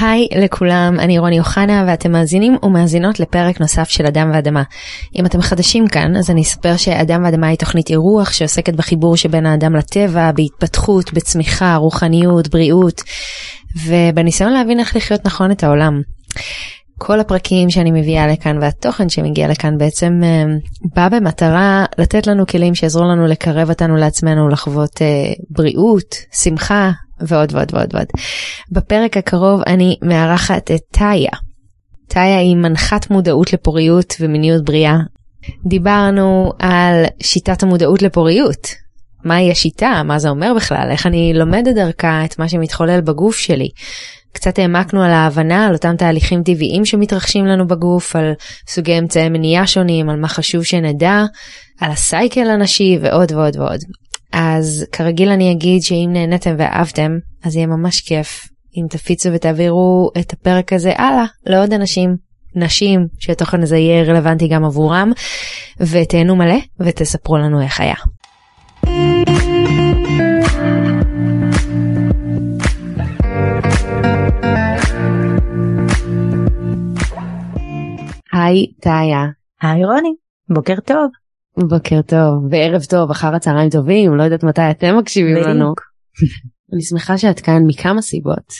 היי לכולם, אני רוני אוחנה ואתם מאזינים ומאזינות לפרק נוסף של אדם ואדמה. אם אתם חדשים כאן, אז אני אספר שאדם ואדמה היא תוכנית אירוח שעוסקת בחיבור שבין האדם לטבע, בהתפתחות, בצמיחה, רוחניות, בריאות, ובניסיון להבין איך לחיות נכון את העולם. כל הפרקים שאני מביאה לכאן והתוכן שמגיע לכאן בעצם אה, בא במטרה לתת לנו כלים שיעזרו לנו לקרב אותנו לעצמנו, לחוות אה, בריאות, שמחה ועוד ועוד ועוד ועוד. בפרק הקרוב אני מארחת את טאיה. טאיה היא מנחת מודעות לפוריות ומיניות בריאה. דיברנו על שיטת המודעות לפוריות. מהי השיטה? מה זה אומר בכלל? איך אני לומדת דרכה את מה שמתחולל בגוף שלי? קצת העמקנו על ההבנה על אותם תהליכים טבעיים שמתרחשים לנו בגוף, על סוגי אמצעי מניעה שונים, על מה חשוב שנדע, על הסייקל הנשי ועוד ועוד ועוד. אז כרגיל אני אגיד שאם נהנתם ואהבתם, אז יהיה ממש כיף אם תפיצו ותעבירו את הפרק הזה הלאה לעוד אנשים, נשים, שהתוכן הזה יהיה רלוונטי גם עבורם, ותהנו מלא ותספרו לנו איך היה. היי טאיה. היי רוני, בוקר טוב. בוקר טוב וערב טוב אחר הצהריים טובים לא יודעת מתי אתם מקשיבים לנו. אני שמחה שאת כאן מכמה סיבות.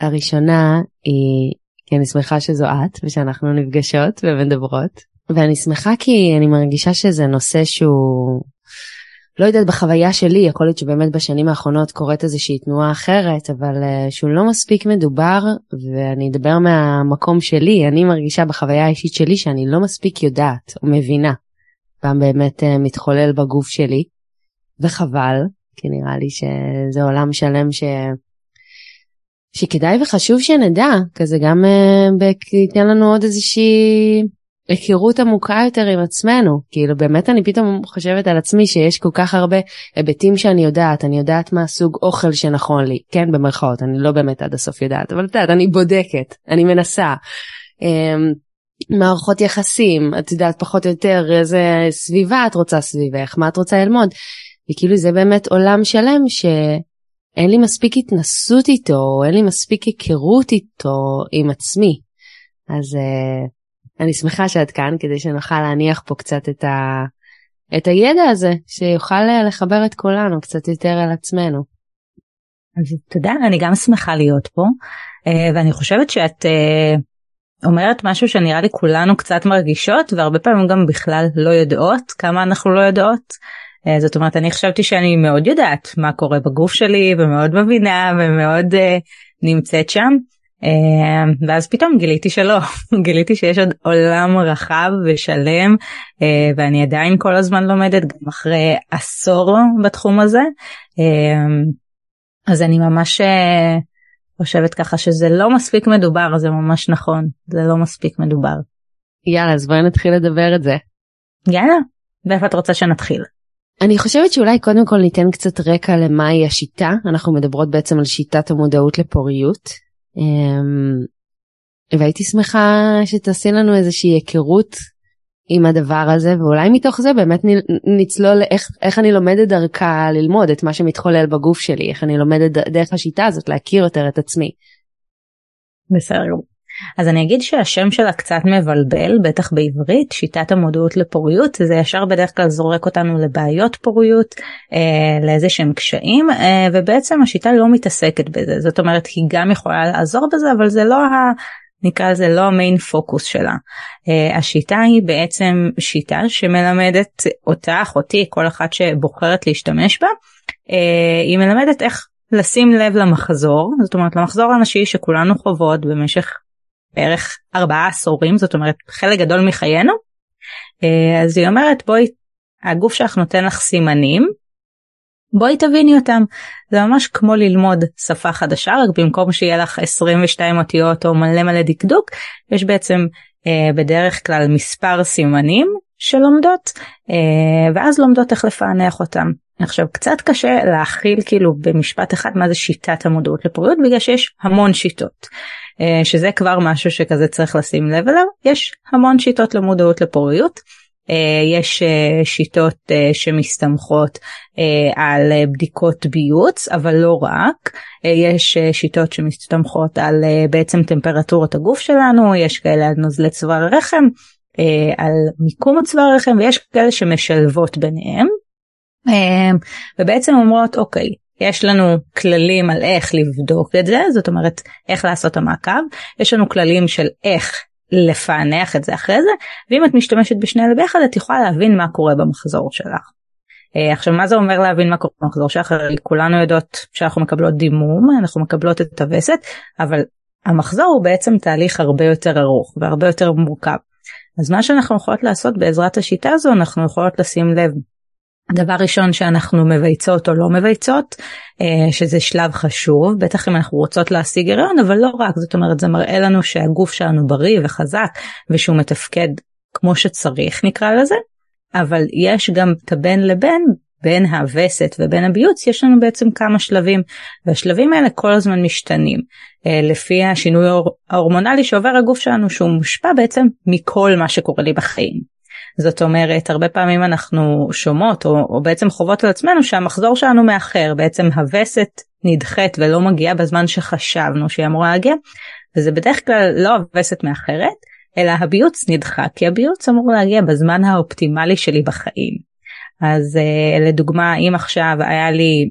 הראשונה היא כי אני שמחה שזו את ושאנחנו נפגשות ומדברות ואני שמחה כי אני מרגישה שזה נושא שהוא לא יודעת בחוויה שלי יכול להיות שבאמת בשנים האחרונות קורית איזושהי תנועה אחרת אבל uh, שהוא לא מספיק מדובר ואני אדבר מהמקום שלי אני מרגישה בחוויה האישית שלי שאני לא מספיק יודעת או מבינה פעם באמת uh, מתחולל בגוף שלי וחבל כי נראה לי שזה עולם שלם ש... שכדאי וחשוב שנדע כזה גם uh, ייתן לנו עוד איזושהי היכרות עמוקה יותר עם עצמנו. כאילו באמת אני פתאום חושבת על עצמי שיש כל כך הרבה היבטים שאני יודעת. אני יודעת מה סוג אוכל שנכון לי. כן במרכאות אני לא באמת עד הסוף יודעת אבל את יודעת אני בודקת אני מנסה. מערכות יחסים את יודעת פחות או יותר איזה סביבה את רוצה סביבך מה את רוצה ללמוד. וכאילו זה באמת עולם שלם שאין לי מספיק התנסות איתו אין לי מספיק היכרות איתו עם עצמי. אז uh, אני שמחה שאת כאן כדי שנוכל להניח פה קצת את, ה... את הידע הזה שיוכל אה, לחבר את כולנו קצת יותר על עצמנו. אז תודה אני גם שמחה להיות פה אה, ואני חושבת שאת אה, אומרת משהו שנראה לי כולנו קצת מרגישות והרבה פעמים גם בכלל לא יודעות כמה אנחנו לא יודעות. זאת אומרת אני חשבתי שאני מאוד יודעת מה קורה בגוף שלי ומאוד מבינה ומאוד נמצאת שם. אמ, ואז פתאום גיליתי שלא. גיליתי שיש עוד עולם רחב ושלם אה, ואני עדיין כל הזמן לומדת גם אחרי עשור בתחום הזה. אמ, אז אני ממש אה, חושבת ככה שזה לא מספיק מדובר זה ממש נכון זה לא מספיק מדובר. יאללה אז בואי נתחיל לדבר את זה. יאללה ואיפה את רוצה שנתחיל. אני חושבת שאולי קודם כל ניתן קצת רקע למהי השיטה אנחנו מדברות בעצם על שיטת המודעות לפוריות אמ, והייתי שמחה שתעשי לנו איזושהי היכרות עם הדבר הזה ואולי מתוך זה באמת נצלול איך, איך אני לומדת דרכה ללמוד את מה שמתחולל בגוף שלי איך אני לומדת דרך השיטה הזאת להכיר יותר את עצמי. בסדר אז אני אגיד שהשם שלה קצת מבלבל, בטח בעברית, שיטת המודעות לפוריות, זה ישר בדרך כלל זורק אותנו לבעיות פוריות, אה, לאיזה שהם קשיים, אה, ובעצם השיטה לא מתעסקת בזה, זאת אומרת היא גם יכולה לעזור בזה, אבל זה לא ה... נקרא לזה לא המיין פוקוס שלה. Uh, השיטה היא בעצם שיטה שמלמדת אותך, אותי, כל אחת שבוחרת להשתמש בה, uh, היא מלמדת איך לשים לב למחזור, זאת אומרת למחזור הנשי שכולנו חוות במשך בערך ארבעה עשורים זאת אומרת חלק גדול מחיינו אה, אז היא אומרת בואי הגוף שלך נותן לך סימנים בואי תביני אותם זה ממש כמו ללמוד שפה חדשה רק במקום שיהיה לך 22 אותיות או מלא מלא דקדוק יש בעצם אה, בדרך כלל מספר סימנים שלומדות אה, ואז לומדות איך לפענח אותם. עכשיו קצת קשה להכיל כאילו במשפט אחד מה זה שיטת המודעות לפוריות בגלל שיש המון שיטות. אה, שזה כבר משהו שכזה צריך לשים לב אליו יש המון שיטות למודעות לפוריות יש שיטות שמסתמכות על בדיקות ביוץ אבל לא רק. יש שיטות שמסתמכות על בעצם טמפרטורת הגוף שלנו יש כאלה על נוזלי צוואר הרחם על מיקום הצוואר הרחם ויש כאלה שמשלבות ביניהם. ובעצם אומרות אוקיי יש לנו כללים על איך לבדוק את זה זאת אומרת איך לעשות המעקב. יש לנו כללים של איך לפענח את זה אחרי זה ואם את משתמשת בשני אלה ביחד את יכולה להבין מה קורה במחזור שלך. Uh, עכשיו מה זה אומר להבין מה קורה במחזור שלך כולנו יודעות שאנחנו מקבלות דימום אנחנו מקבלות את הווסת אבל המחזור הוא בעצם תהליך הרבה יותר ארוך והרבה יותר מורכב. אז מה שאנחנו יכולות לעשות בעזרת השיטה הזו אנחנו יכולות לשים לב דבר ראשון שאנחנו מבייצות או לא מבייצות אה, שזה שלב חשוב בטח אם אנחנו רוצות להשיג הריון אבל לא רק זאת אומרת זה מראה לנו שהגוף שלנו בריא וחזק ושהוא מתפקד כמו שצריך נקרא לזה אבל יש גם את הבין לבין בין הווסת ובין הביוץ יש לנו בעצם כמה שלבים והשלבים האלה כל הזמן משתנים אה, לפי השינוי ההורמונלי שעובר הגוף שלנו שהוא מושפע בעצם מכל מה שקורה לי בחיים. זאת אומרת הרבה פעמים אנחנו שומעות או, או בעצם חוות עצמנו שהמחזור שלנו מאחר בעצם הווסת נדחית ולא מגיעה בזמן שחשבנו שהיא אמורה להגיע וזה בדרך כלל לא הווסת מאחרת אלא הביוץ נדחה כי הביוץ אמור להגיע בזמן האופטימלי שלי בחיים. אז uh, לדוגמה אם עכשיו היה לי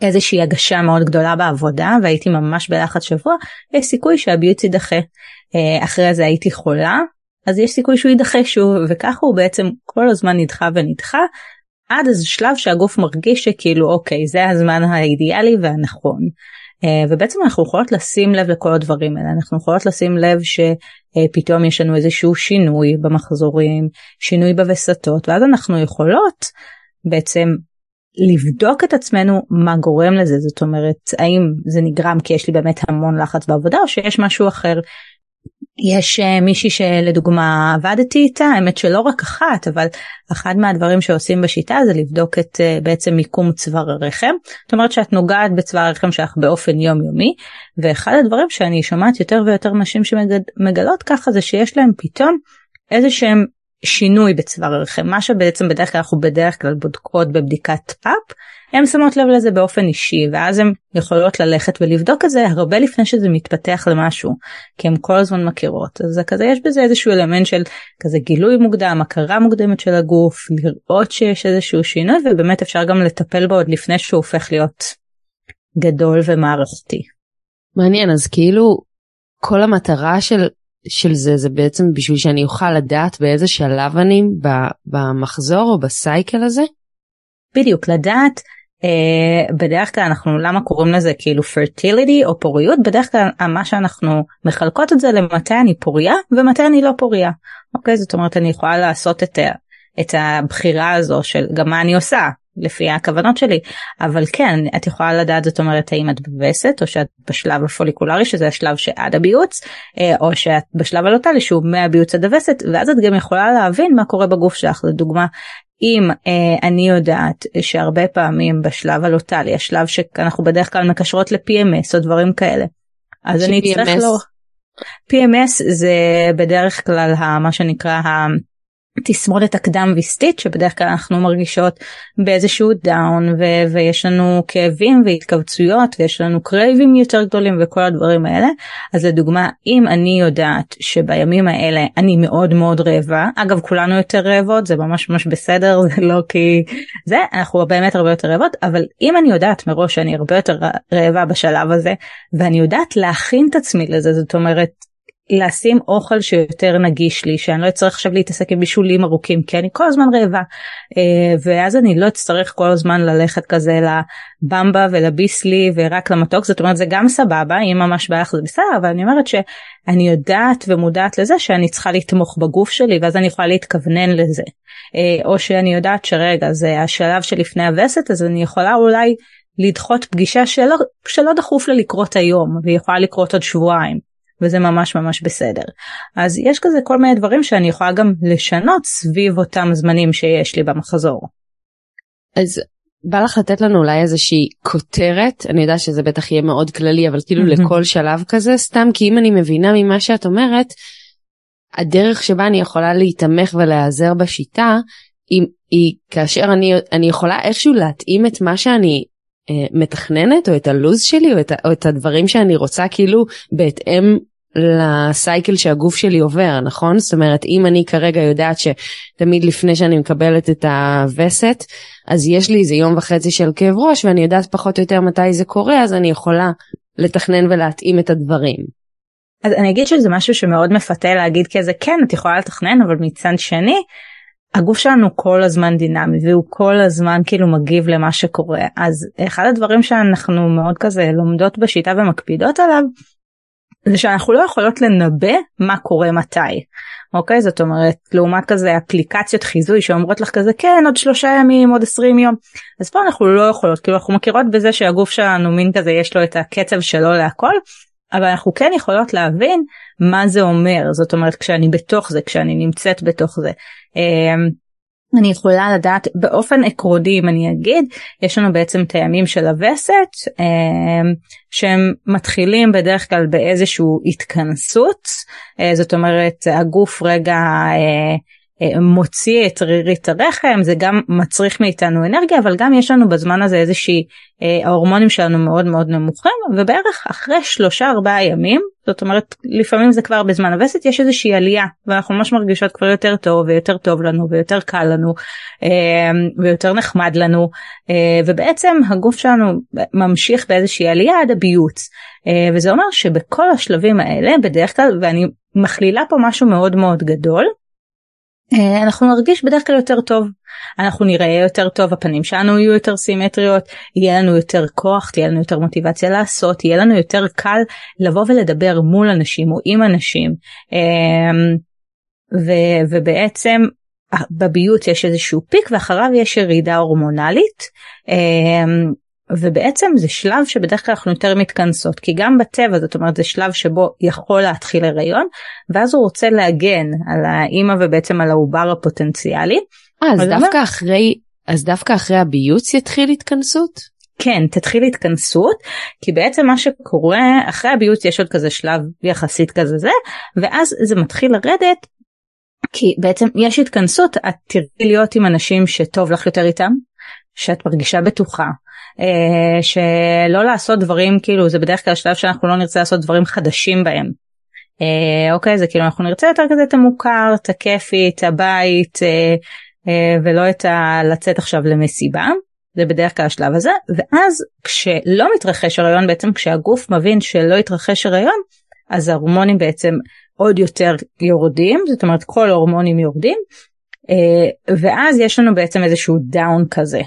איזושהי הגשה מאוד גדולה בעבודה והייתי ממש בלחץ שבוע יש סיכוי שהביוץ יידחה. Uh, אחרי זה הייתי חולה אז יש סיכוי שהוא יידחה שוב וככה הוא בעצם כל הזמן נדחה ונדחה עד איזה שלב שהגוף מרגיש שכאילו אוקיי זה הזמן האידיאלי והנכון. Uh, ובעצם אנחנו יכולות לשים לב לכל הדברים האלה אנחנו יכולות לשים לב שפתאום יש לנו איזשהו שינוי במחזורים שינוי בווסתות ואז אנחנו יכולות בעצם לבדוק את עצמנו מה גורם לזה זאת אומרת האם זה נגרם כי יש לי באמת המון לחץ בעבודה או שיש משהו אחר יש uh, מישהי שלדוגמה עבדתי איתה האמת שלא רק אחת אבל אחד מהדברים שעושים בשיטה זה לבדוק את uh, בעצם מיקום צוואר הרחם. זאת אומרת שאת נוגעת בצוואר הרחם שלך באופן יומיומי ואחד הדברים שאני שומעת יותר ויותר נשים שמגלות ככה זה שיש להם פתאום איזה שהם שינוי בצוואר הרחם מה שבעצם בדרך כלל אנחנו בדרך כלל בודקות בבדיקת פאפ הן שמות לב לזה באופן אישי ואז הן יכולות ללכת ולבדוק את זה הרבה לפני שזה מתפתח למשהו כי הן כל הזמן מכירות אז זה כזה יש בזה איזשהו אלמנט של כזה גילוי מוקדם הכרה מוקדמת של הגוף לראות שיש איזשהו שינוי ובאמת אפשר גם לטפל בו עוד לפני שהוא הופך להיות גדול ומערכתי. מעניין אז כאילו כל המטרה של של זה זה בעצם בשביל שאני אוכל לדעת באיזה שלב אני במחזור או בסייקל הזה? בדיוק לדעת Uh, בדרך כלל אנחנו למה קוראים לזה כאילו fertility או פוריות? בדרך כלל מה שאנחנו מחלקות את זה למתי אני פוריה ומתי אני לא פוריה. אוקיי? זאת אומרת אני יכולה לעשות את, את הבחירה הזו של גם מה אני עושה לפי הכוונות שלי אבל כן את יכולה לדעת זאת אומרת האם את בווסת או שאת בשלב הפוליקולרי שזה השלב שעד הביוץ אה, או שאת בשלב הלוטלי שהוא מהביוץ עד הווסת ואז את גם יכולה להבין מה קורה בגוף שלך לדוגמה אם אה, אני יודעת שהרבה פעמים בשלב הלוטלי השלב שאנחנו בדרך כלל מקשרות ל-PMS או דברים כאלה אז אני אצטרך לא. PMS זה בדרך כלל מה שנקרא תסמונת הקדם וסתית שבדרך כלל אנחנו מרגישות באיזשהו down ו- ויש לנו כאבים והתכווצויות ויש לנו cravings יותר גדולים וכל הדברים האלה. אז לדוגמה אם אני יודעת שבימים האלה אני מאוד מאוד רעבה אגב כולנו יותר רעבות זה ממש ממש בסדר זה לא כי זה אנחנו באמת הרבה יותר רעבות אבל אם אני יודעת מראש שאני הרבה יותר רעבה בשלב הזה ואני יודעת להכין את עצמי לזה זאת אומרת לשים אוכל שיותר נגיש לי שאני לא אצטרך עכשיו להתעסק עם בישולים ארוכים כי אני כל הזמן רעבה אה, ואז אני לא אצטרך כל הזמן ללכת כזה לבמבה ולביסלי ורק למתוק זאת אומרת זה גם סבבה אם ממש בא לך זה בסדר אבל אני אומרת שאני יודעת ומודעת לזה שאני צריכה לתמוך בגוף שלי ואז אני יכולה להתכוונן לזה אה, או שאני יודעת שרגע זה השלב שלפני הווסת אז אני יכולה אולי לדחות פגישה שלא, שלא דחוף לה לקרות היום והיא יכולה לקרות עוד שבועיים. וזה ממש ממש בסדר. אז יש כזה כל מיני דברים שאני יכולה גם לשנות סביב אותם זמנים שיש לי במחזור. אז בא לך לתת לנו אולי איזושהי כותרת אני יודע שזה בטח יהיה מאוד כללי אבל כאילו לכל שלב כזה סתם כי אם אני מבינה ממה שאת אומרת הדרך שבה אני יכולה להיתמך ולהיעזר בשיטה היא, היא כאשר אני, אני יכולה איכשהו להתאים את מה שאני אה, מתכננת או את הלו"ז שלי או את, או את הדברים שאני רוצה כאילו בהתאם לסייקל שהגוף שלי עובר נכון זאת אומרת אם אני כרגע יודעת שתמיד לפני שאני מקבלת את הווסת אז יש לי איזה יום וחצי של כאב ראש ואני יודעת פחות או יותר מתי זה קורה אז אני יכולה לתכנן ולהתאים את הדברים. אז אני אגיד שזה משהו שמאוד מפתה להגיד כזה כן את יכולה לתכנן אבל מצד שני הגוף שלנו כל הזמן דינמי והוא כל הזמן כאילו מגיב למה שקורה אז אחד הדברים שאנחנו מאוד כזה לומדות בשיטה ומקפידות עליו זה שאנחנו לא יכולות לנבא מה קורה מתי. אוקיי זאת אומרת לעומת כזה אפליקציות חיזוי שאומרות לך כזה כן עוד שלושה ימים עוד עשרים יום אז פה אנחנו לא יכולות כאילו אנחנו מכירות בזה שהגוף שלנו מין כזה יש לו את הקצב שלו להכל אבל אנחנו כן יכולות להבין מה זה אומר זאת אומרת כשאני בתוך זה כשאני נמצאת בתוך זה. אני יכולה לדעת באופן עקרוני אם אני אגיד יש לנו בעצם את הימים של הווסת אמ, שהם מתחילים בדרך כלל באיזושהי התכנסות אה, זאת אומרת הגוף רגע אה, מוציא את רירית הרחם זה גם מצריך מאיתנו אנרגיה אבל גם יש לנו בזמן הזה איזושהי אה, ההורמונים שלנו מאוד מאוד נמוכים ובערך אחרי שלושה ארבעה ימים זאת אומרת לפעמים זה כבר בזמן הווסת יש איזושהי עלייה ואנחנו ממש מרגישות כבר יותר טוב ויותר טוב לנו ויותר קל לנו אה, ויותר נחמד לנו ובעצם הגוף שלנו ממשיך באיזושהי עלייה עד הביוץ. וזה אומר שבכל השלבים האלה בדרך כלל ואני מכלילה פה משהו מאוד מאוד גדול אה, אנחנו נרגיש בדרך כלל יותר טוב. אנחנו נראה יותר טוב הפנים שלנו יהיו יותר סימטריות יהיה לנו יותר כוח תהיה לנו יותר מוטיבציה לעשות יהיה לנו יותר קל לבוא ולדבר מול אנשים או עם אנשים. אמ, ו- ובעצם בביות יש איזשהו פיק ואחריו יש ירידה הורמונלית. אמ, ובעצם זה שלב שבדרך כלל אנחנו יותר מתכנסות כי גם בטבע זאת אומרת זה שלב שבו יכול להתחיל הריון ואז הוא רוצה להגן על האימא ובעצם על העובר הפוטנציאלי. אה, אז דווקא אומר... אחרי אז דווקא אחרי הביוץ יתחיל התכנסות? כן תתחיל התכנסות כי בעצם מה שקורה אחרי הביוץ יש עוד כזה שלב יחסית כזה זה ואז זה מתחיל לרדת כי בעצם יש התכנסות את תראי להיות עם אנשים שטוב לך יותר איתם שאת מרגישה בטוחה שלא לעשות דברים כאילו זה בדרך כלל שלב שאנחנו לא נרצה לעשות דברים חדשים בהם. אה, אוקיי זה כאילו אנחנו נרצה יותר כזה את המוכר את הכיפי את הבית אה, אה, ולא את ה... לצאת עכשיו למסיבה. זה בדרך כלל השלב הזה ואז כשלא מתרחש הריון בעצם כשהגוף מבין שלא התרחש הריון אז ההורמונים בעצם עוד יותר יורדים זאת אומרת כל ההורמונים יורדים אה, ואז יש לנו בעצם איזשהו down כזה.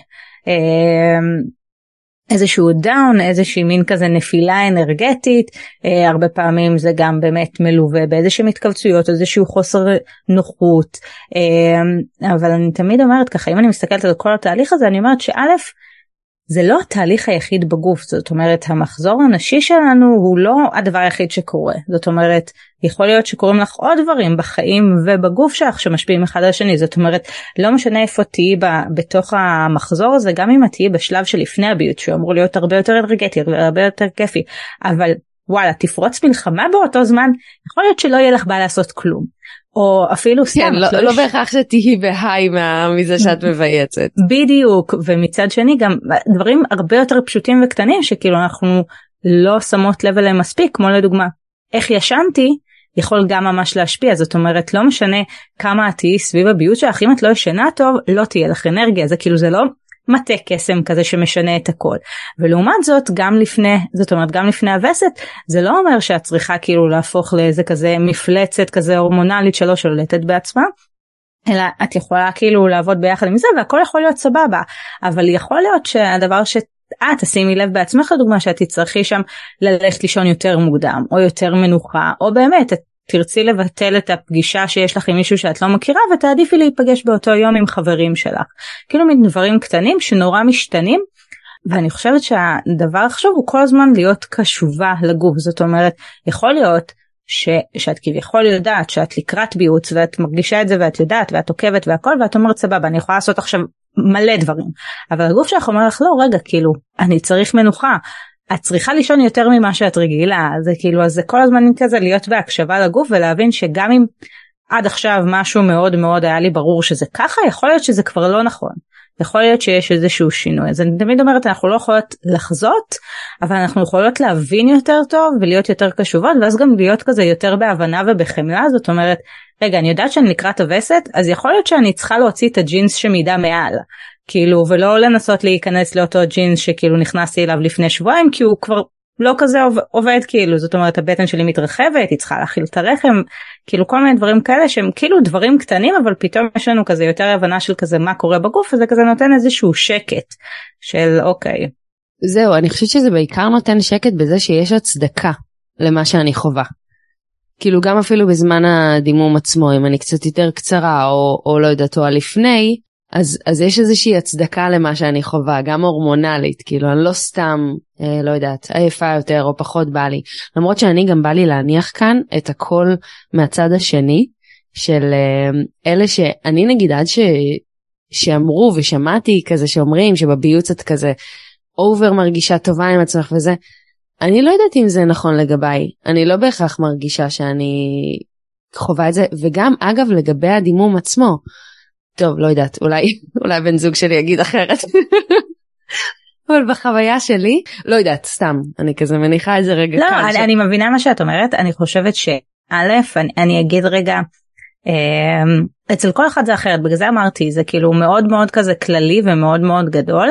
איזשהו down איזושהי מין כזה נפילה אנרגטית אה, הרבה פעמים זה גם באמת מלווה באיזשהם התכווצויות איזשהו חוסר נוחות. אה, אבל אני תמיד אומרת ככה אם אני מסתכלת על כל התהליך הזה אני אומרת שא' זה לא התהליך היחיד בגוף זאת אומרת המחזור הנשי שלנו הוא לא הדבר היחיד שקורה זאת אומרת יכול להיות שקורים לך עוד דברים בחיים ובגוף שלך שמשפיעים אחד על השני זאת אומרת לא משנה איפה תהיי בתוך המחזור הזה גם אם את תהיי בשלב שלפני הביוט שהוא אמור להיות הרבה יותר אנרגטי הרבה יותר כיפי אבל וואלה תפרוץ מלחמה באותו זמן יכול להיות שלא יהיה לך בעיה לעשות כלום. או אפילו סתם כן, לא, לא, לא בהכרח שתהיי בהיי מזה שאת מבייצת. בדיוק ומצד שני גם דברים הרבה יותר פשוטים וקטנים שכאילו אנחנו לא שמות לב אליהם מספיק כמו לדוגמה איך ישנתי יכול גם ממש להשפיע זאת אומרת לא משנה כמה את תהיי סביב הביוט שלך אם את לא ישנה טוב לא תהיה לך אנרגיה זה כאילו זה לא מטה קסם כזה שמשנה את הכל ולעומת זאת גם לפני זאת אומרת גם לפני הווסת זה לא אומר שאת צריכה כאילו להפוך לאיזה כזה מפלצת כזה הורמונלית שלא שולטת בעצמה. אלא את יכולה כאילו לעבוד ביחד עם זה והכל יכול להיות סבבה אבל יכול להיות שהדבר ש... את תשימי לב בעצמך לדוגמה שאת תצטרכי שם ללכת לישון יותר מוקדם או יותר מנוחה או באמת את תרצי לבטל את הפגישה שיש לך עם מישהו שאת לא מכירה ותעדיפי להיפגש באותו יום עם חברים שלך. כאילו מין דברים קטנים שנורא משתנים ואני חושבת שהדבר החשוב הוא כל הזמן להיות קשובה לגוף. זאת אומרת יכול להיות ש, שאת כביכול יודעת שאת לקראת ביוץ ואת מרגישה את זה ואת יודעת ואת עוקבת והכל ואת אומרת סבבה אני יכולה לעשות עכשיו מלא דברים. אבל הגוף שלך אומר לך לא רגע כאילו אני צריך מנוחה את צריכה לישון יותר ממה שאת רגילה זה כאילו אז זה כל הזמן כזה להיות בהקשבה לגוף ולהבין שגם אם עד עכשיו משהו מאוד מאוד היה לי ברור שזה ככה יכול להיות שזה כבר לא נכון. יכול להיות שיש איזשהו שינוי. אז אני תמיד אומרת אנחנו לא יכולות לחזות אבל אנחנו יכולות להבין יותר טוב ולהיות יותר קשובות ואז גם להיות כזה יותר בהבנה ובחמלה. זאת אומרת רגע אני יודעת שאני לקראת הווסת אז יכול להיות שאני צריכה להוציא את הג'ינס שמידה מעל כאילו ולא לנסות להיכנס לאותו ג'ינס שכאילו נכנסתי אליו לפני שבועיים כי הוא כבר לא כזה עובד כאילו זאת אומרת הבטן שלי מתרחבת היא צריכה להכיל את הרחם כאילו כל מיני דברים כאלה שהם כאילו דברים קטנים אבל פתאום יש לנו כזה יותר הבנה של כזה מה קורה בגוף וזה כזה נותן איזשהו שקט של אוקיי. זהו אני חושבת שזה בעיקר נותן שקט בזה שיש הצדקה למה שאני חווה. כאילו גם אפילו בזמן הדימום עצמו אם אני קצת יותר קצרה או, או לא יודעת או הלפני אז, אז יש איזושהי הצדקה למה שאני חווה, גם הורמונלית, כאילו אני לא סתם, אה, לא יודעת, עייפה יותר או פחות בא לי. למרות שאני גם בא לי להניח כאן את הכל מהצד השני, של אה, אלה שאני נגיד עד ש, שאמרו ושמעתי כזה שאומרים שבביוץ את כזה אובר מרגישה טובה עם עצמך וזה, אני לא יודעת אם זה נכון לגביי, אני לא בהכרח מרגישה שאני חווה את זה, וגם אגב לגבי הדימום עצמו. טוב לא יודעת אולי אולי בן זוג שלי יגיד אחרת. אבל בחוויה שלי לא יודעת סתם אני כזה מניחה את זה רגע. לא אני, ש... אני מבינה מה שאת אומרת אני חושבת שא' אני, אני אגיד רגע אה, אצל כל אחד זה אחרת בגלל זה אמרתי זה כאילו מאוד מאוד כזה כללי ומאוד מאוד גדול.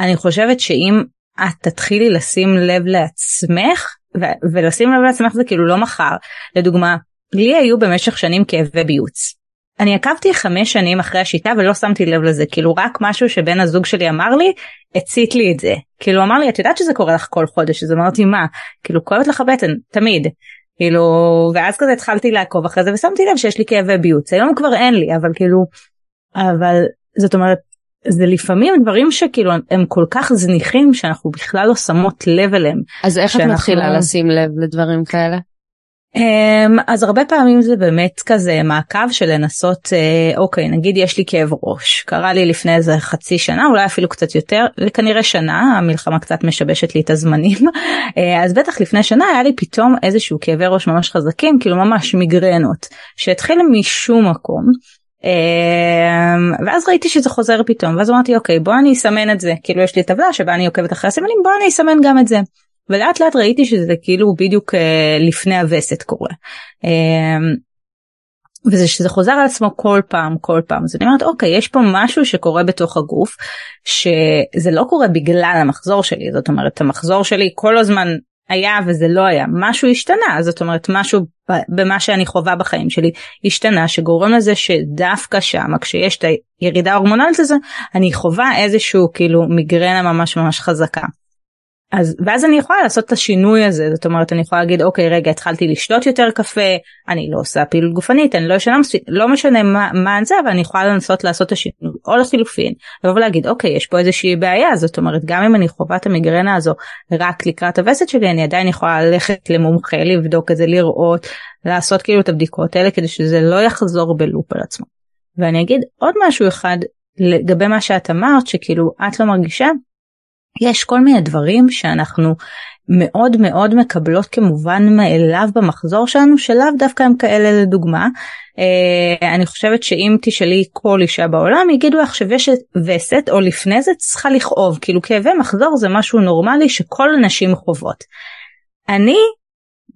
אני חושבת שאם את תתחילי לשים לב לעצמך ו- ולשים לב לעצמך זה כאילו לא מחר לדוגמה לי היו במשך שנים כאבי ביוץ אני עקבתי חמש שנים אחרי השיטה ולא שמתי לב לזה כאילו רק משהו שבן הזוג שלי אמר לי הצית לי את זה. כאילו אמר לי את יודעת שזה קורה לך כל חודש? אז אמרתי מה? כאילו כואבת לך בטן תמיד. כאילו ואז כזה התחלתי לעקוב אחרי זה ושמתי לב שיש לי כאבי ביוץ. היום כבר אין לי אבל כאילו אבל זאת אומרת זה לפעמים דברים שכאילו הם כל כך זניחים שאנחנו בכלל לא שמות לב אליהם. אז איך שאנחנו... את מתחילה לשים לב לדברים כאלה? Um, אז הרבה פעמים זה באמת כזה מעקב של לנסות uh, אוקיי נגיד יש לי כאב ראש קרה לי לפני איזה חצי שנה אולי אפילו קצת יותר כנראה שנה המלחמה קצת משבשת לי את הזמנים uh, אז בטח לפני שנה היה לי פתאום איזשהו כאבי ראש ממש חזקים כאילו ממש מיגרנות שהתחיל משום מקום. Um, ואז ראיתי שזה חוזר פתאום ואז אמרתי אוקיי בוא אני אסמן את זה כאילו יש לי טבלה שבה אני עוקבת אחרי הסימנים בוא אני אסמן גם את זה. ולאט לאט ראיתי שזה כאילו בדיוק אה, לפני הווסת קורה. אה, וזה שזה חוזר על עצמו כל פעם כל פעם אז אני אומרת אוקיי יש פה משהו שקורה בתוך הגוף שזה לא קורה בגלל המחזור שלי זאת אומרת המחזור שלי כל הזמן היה וזה לא היה משהו השתנה זאת אומרת משהו במה שאני חווה בחיים שלי השתנה שגורם לזה שדווקא שם כשיש את הירידה ההורמונלית הזו אני חווה איזשהו כאילו מיגרנה ממש ממש חזקה. אז ואז אני יכולה לעשות את השינוי הזה. זאת אומרת אני יכולה להגיד אוקיי רגע התחלתי לשתות יותר קפה אני לא עושה פעילות גופנית אני לא ישנה מספיק לא משנה מה מה זה אבל אני יכולה לנסות לעשות את השינוי. או לחילופין לבוא ולהגיד אוקיי יש פה איזושהי בעיה. זאת אומרת גם אם אני חווה את המיגרנה הזו רק לקראת הווסת שלי אני עדיין יכולה ללכת למומחה לבדוק את זה לראות לעשות כאילו את הבדיקות האלה כדי שזה לא יחזור בלופ על עצמו. ואני אגיד עוד משהו אחד לגבי מה שאת אמרת שכאילו את לא מרגישה יש כל מיני דברים שאנחנו מאוד מאוד מקבלות כמובן מאליו במחזור שלנו שלאו דווקא הם כאלה לדוגמה. Uh, אני חושבת שאם תשאלי כל אישה בעולם יגידו לך שוושת וסת או לפני זה צריכה לכאוב כאילו כאבי מחזור זה משהו נורמלי שכל הנשים חוות. אני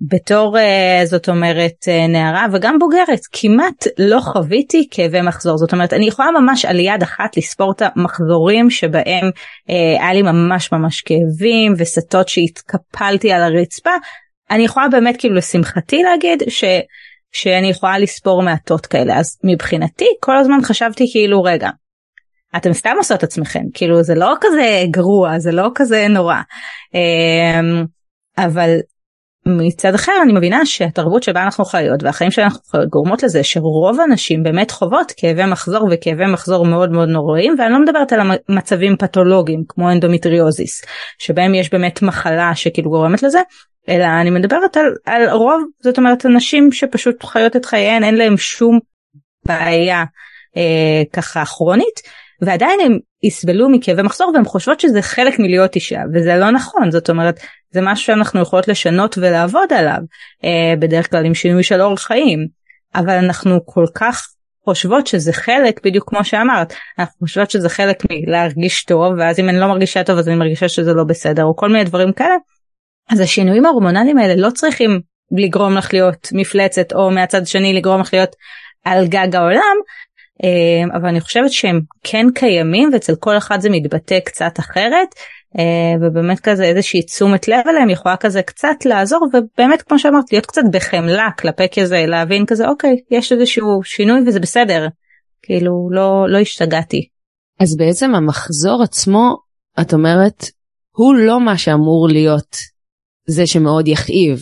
בתור uh, זאת אומרת uh, נערה וגם בוגרת כמעט לא חוויתי כאבי מחזור. זאת אומרת אני יכולה ממש על יד אחת לספור את המחזורים שבהם uh, היה לי ממש ממש כאבים וסטות שהתקפלתי על הרצפה. אני יכולה באמת כאילו לשמחתי להגיד ש... שאני יכולה לספור מעטות כאלה. אז מבחינתי כל הזמן חשבתי כאילו רגע אתם סתם עושות עצמכם כאילו זה לא כזה גרוע זה לא כזה נורא. אבל מצד אחר אני מבינה שהתרבות שבה אנחנו חיות והחיים שאנחנו חיות גורמות לזה שרוב הנשים באמת חוות כאבי מחזור וכאבי מחזור מאוד מאוד נוראים ואני לא מדברת על המצבים פתולוגיים כמו אנדומטריוזיס שבהם יש באמת מחלה שכאילו גורמת לזה אלא אני מדברת על, על רוב זאת אומרת אנשים שפשוט חיות את חייהן אין להם שום בעיה אה, ככה כרונית ועדיין הם יסבלו מכאבי מחזור והן חושבות שזה חלק מלהיות אישה וזה לא נכון זאת אומרת זה משהו שאנחנו יכולות לשנות ולעבוד עליו אה, בדרך כלל עם שינוי של אורח חיים אבל אנחנו כל כך חושבות שזה חלק בדיוק כמו שאמרת אנחנו חושבות שזה חלק מלהרגיש טוב ואז אם אני לא מרגישה טוב אז אני מרגישה שזה לא בסדר או כל מיני דברים כאלה. אז השינויים ההורמונליים האלה לא צריכים לגרום לך להיות מפלצת או מהצד שני לגרום לך להיות על גג העולם אבל אני חושבת שהם כן קיימים ואצל כל אחד זה מתבטא קצת אחרת אה, ובאמת כזה איזושהי תשומת לב אליהם יכולה כזה קצת לעזור ובאמת כמו שאמרת להיות קצת בחמלה כלפי כזה להבין כזה אוקיי יש איזשהו שינוי וזה בסדר כאילו לא לא השתגעתי. אז בעצם המחזור עצמו את אומרת הוא לא מה שאמור להיות זה שמאוד יכאיב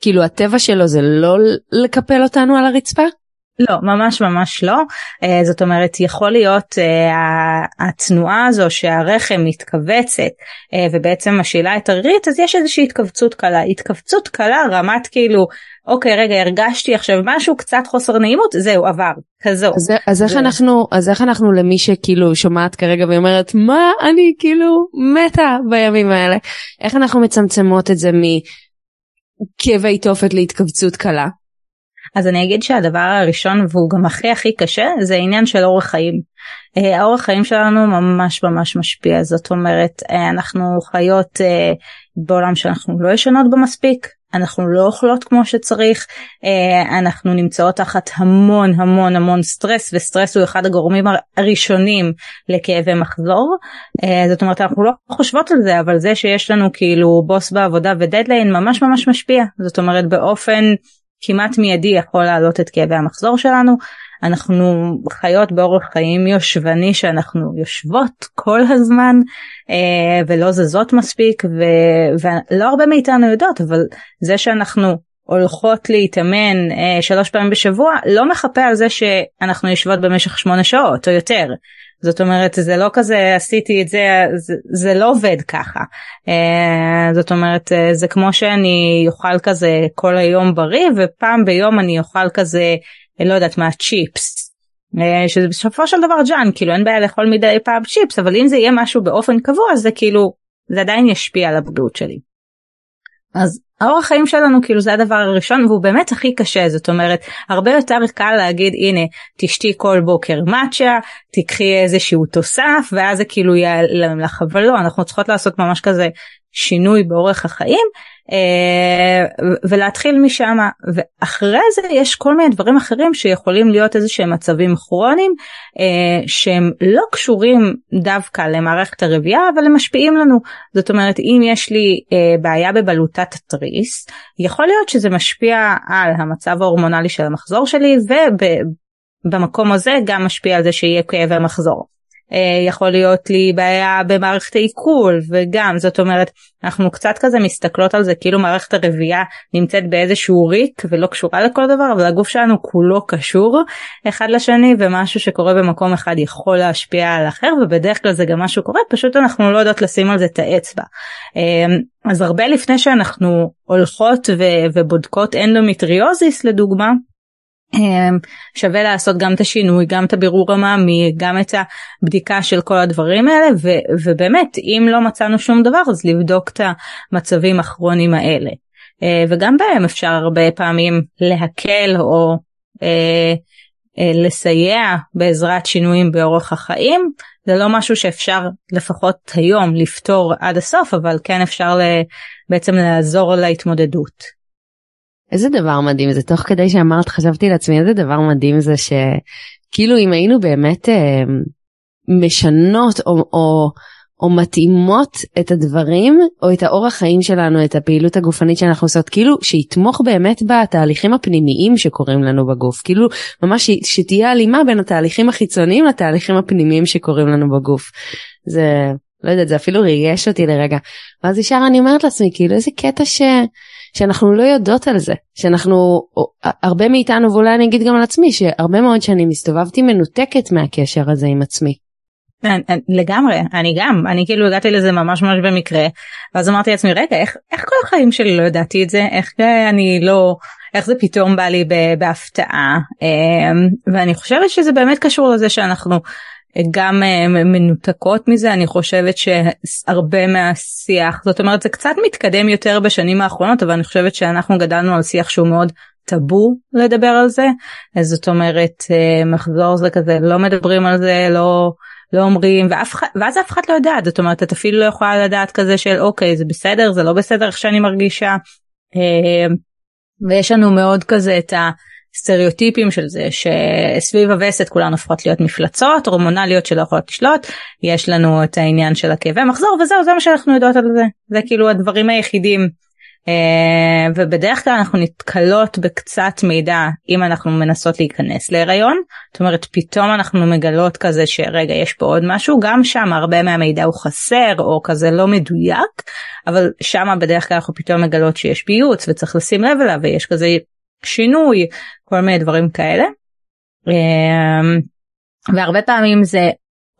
כאילו הטבע שלו זה לא לקפל אותנו על הרצפה? לא ממש ממש לא uh, זאת אומרת יכול להיות uh, התנועה הזו שהרחם מתכווצת uh, ובעצם משילה את הרירית אז יש איזושהי התכווצות קלה התכווצות קלה רמת כאילו אוקיי רגע הרגשתי עכשיו משהו קצת חוסר נעימות זהו עבר כזו. אז, אז איך. אנחנו אז איך אנחנו למי שכאילו שומעת כרגע ואומרת מה אני כאילו מתה בימים האלה איך אנחנו מצמצמות את זה מכאבי תופת להתכווצות קלה. אז אני אגיד שהדבר הראשון והוא גם הכי הכי קשה זה עניין של אורח חיים. אה, האורח חיים שלנו ממש ממש משפיע. זאת אומרת אה, אנחנו חיות אה, בעולם שאנחנו לא ישנות בו מספיק אנחנו לא אוכלות כמו שצריך אנחנו נמצאות תחת המון המון המון סטרס וסטרס הוא אחד הגורמים הראשונים לכאבי מחזור. זאת אומרת אנחנו לא חושבות על זה אבל זה שיש לנו כאילו בוס בעבודה ודדליין ממש ממש משפיע. זאת אומרת באופן כמעט מיידי יכול להעלות את כאבי המחזור שלנו. אנחנו חיות באורח חיים יושבני שאנחנו יושבות כל הזמן אה, ולא זזות מספיק ו, ולא הרבה מאיתנו יודעות אבל זה שאנחנו הולכות להתאמן אה, שלוש פעמים בשבוע לא מחפה על זה שאנחנו יושבות במשך שמונה שעות או יותר. זאת אומרת זה לא כזה עשיתי את זה זה, זה לא עובד ככה uh, זאת אומרת uh, זה כמו שאני אוכל כזה כל היום בריא ופעם ביום אני אוכל כזה לא יודעת מה צ'יפס שזה בסופו של דבר ג'אן כאילו אין בעיה לאכול מדי פעם צ'יפס אבל אם זה יהיה משהו באופן קבוע זה כאילו זה עדיין ישפיע על הבריאות שלי. אז האורח חיים שלנו כאילו זה הדבר הראשון והוא באמת הכי קשה. זאת אומרת הרבה יותר קל להגיד הנה תשתי כל בוקר מאצ'ה תקחי איזשהו תוסף ואז זה כאילו ייעלם לך. אבל לא אנחנו צריכות לעשות ממש כזה שינוי באורך החיים אה, ולהתחיל משם ואחרי זה יש כל מיני דברים אחרים שיכולים להיות איזה שהם מצבים כרוניים אה, שהם לא קשורים דווקא למערכת הרבייה אבל הם משפיעים לנו זאת אומרת אם יש לי אה, בעיה בבלוטת התריס יכול להיות שזה משפיע על המצב ההורמונלי של המחזור שלי ובמקום הזה גם משפיע על זה שיהיה כאב המחזור. אה, יכול להיות לי בעיה במערכת העיכול וגם זאת אומרת אנחנו קצת כזה מסתכלות על זה כאילו מערכת הרבייה נמצאת באיזשהו ריק ולא קשורה לכל דבר אבל הגוף שלנו כולו קשור אחד לשני ומשהו שקורה במקום אחד יכול להשפיע על אחר ובדרך כלל זה גם משהו קורה פשוט אנחנו לא יודעות לשים על זה את האצבע. אה, אז הרבה לפני שאנחנו הולכות ובודקות אנדומטריוזיס לדוגמה אמ, שווה לעשות גם את השינוי גם את הבירור המעמיק גם את הבדיקה של כל הדברים האלה ו- ובאמת אם לא מצאנו שום דבר אז לבדוק את המצבים הכרוניים האלה אה, וגם בהם אפשר הרבה פעמים להקל או אה, אה, לסייע בעזרת שינויים באורח החיים זה לא משהו שאפשר לפחות היום לפתור עד הסוף אבל כן אפשר בעצם לעזור להתמודדות. איזה דבר מדהים זה תוך כדי שאמרת חשבתי לעצמי איזה דבר מדהים זה שכאילו אם היינו באמת אה, משנות או, או, או מתאימות את הדברים או את האורח חיים שלנו את הפעילות הגופנית שאנחנו עושות כאילו שיתמוך באמת בתהליכים הפנימיים שקורים לנו בגוף כאילו ממש שתהיה הלימה בין התהליכים החיצוניים לתהליכים הפנימיים שקורים לנו בגוף. זה לא יודעת זה אפילו ריגש אותי לרגע ואז ישר אני אומרת לעצמי כאילו איזה קטע ש... שאנחנו לא יודעות על זה שאנחנו הרבה מאיתנו ואולי אני אגיד גם על עצמי שהרבה מאוד שנים הסתובבתי מנותקת מהקשר הזה עם עצמי. לגמרי אני גם אני כאילו הגעתי לזה ממש ממש במקרה ואז אמרתי לעצמי רגע איך איך כל החיים שלי לא ידעתי את זה איך אני לא איך זה פתאום בא לי בהפתעה אמ, ואני חושבת שזה באמת קשור לזה שאנחנו גם אה, מנותקות מזה אני חושבת שהרבה מהשיח זאת אומרת זה קצת מתקדם יותר בשנים האחרונות אבל אני חושבת שאנחנו גדלנו על שיח שהוא מאוד טאבו לדבר על זה. זאת אומרת מחזור זה כזה לא מדברים על זה לא לא אומרים ואף אחד ואז אף אחד לא יודעת זאת אומרת את אפילו לא יכולה לדעת כזה של אוקיי זה בסדר זה לא בסדר איך שאני מרגישה. ויש לנו מאוד כזה את ה... סטריאוטיפים של זה שסביב הווסת כולן הופכות להיות מפלצות הורמונליות שלא יכולות לשלוט יש לנו את העניין של הכאבי מחזור וזהו זה מה שאנחנו יודעות על זה. זה כאילו הדברים היחידים. Uh, ובדרך כלל אנחנו נתקלות בקצת מידע אם אנחנו מנסות להיכנס להיריון. זאת אומרת פתאום אנחנו מגלות כזה שרגע יש פה עוד משהו גם שם הרבה מהמידע הוא חסר או כזה לא מדויק אבל שם בדרך כלל אנחנו פתאום מגלות שיש פיוץ וצריך לשים לב אליו ויש כזה שינוי כל מיני דברים כאלה. אמ, והרבה פעמים זה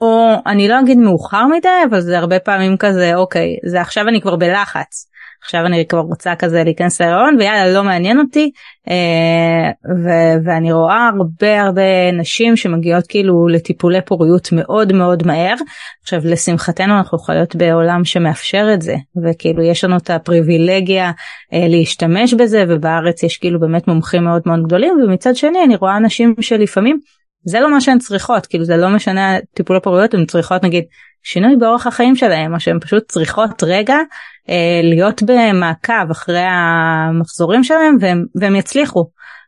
או אני לא אגיד מאוחר מדי אבל זה הרבה פעמים כזה אוקיי זה עכשיו אני כבר בלחץ עכשיו אני כבר רוצה כזה להיכנס להיריון ויאללה לא מעניין אותי אה, ו- ואני רואה הרבה הרבה נשים שמגיעות כאילו לטיפולי פוריות מאוד מאוד מהר. עכשיו לשמחתנו אנחנו יכולות בעולם שמאפשר את זה וכאילו יש לנו את הפריבילגיה אה, להשתמש בזה ובארץ יש כאילו באמת מומחים מאוד מאוד גדולים ומצד שני אני רואה נשים שלפעמים זה לא מה שהן צריכות כאילו זה לא משנה טיפול פוריות הן צריכות נגיד שינוי באורח החיים שלהם או שהן פשוט צריכות רגע אה, להיות במעקב אחרי המחזורים שלהם והם, והם יצליחו.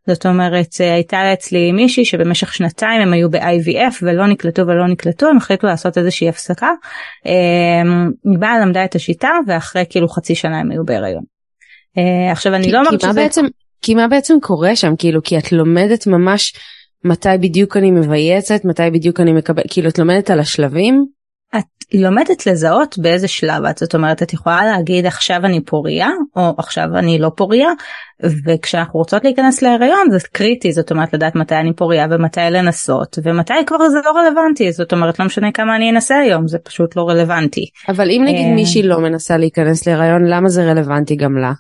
זאת אומרת אה, הייתה אצלי מישהי שבמשך שנתיים הם היו ב-IVF ולא נקלטו ולא נקלטו הם החליטו לעשות איזושהי הפסקה. אה, היא באה למדה את השיטה ואחרי כאילו חצי שנה הם היו בהיריון. עכשיו אני כי, לא אומרת שזה... בעצם, כי מה בעצם קורה שם כאילו כי את לומדת ממש מתי בדיוק אני מבייצת מתי בדיוק אני מקבל כאילו את לומדת על השלבים. את לומדת לזהות באיזה שלב את זאת אומרת את יכולה להגיד עכשיו אני פוריה או עכשיו אני לא פוריה וכשאנחנו רוצות להיכנס להיריון זה קריטי זאת אומרת לדעת מתי אני פוריה ומתי לנסות ומתי כבר זה לא רלוונטי זאת אומרת לא משנה כמה אני אנסה היום זה פשוט לא רלוונטי. אבל אם נגיד אה, מישהי לא מנסה להיכנס להיריון למה זה רלוונטי גם לה?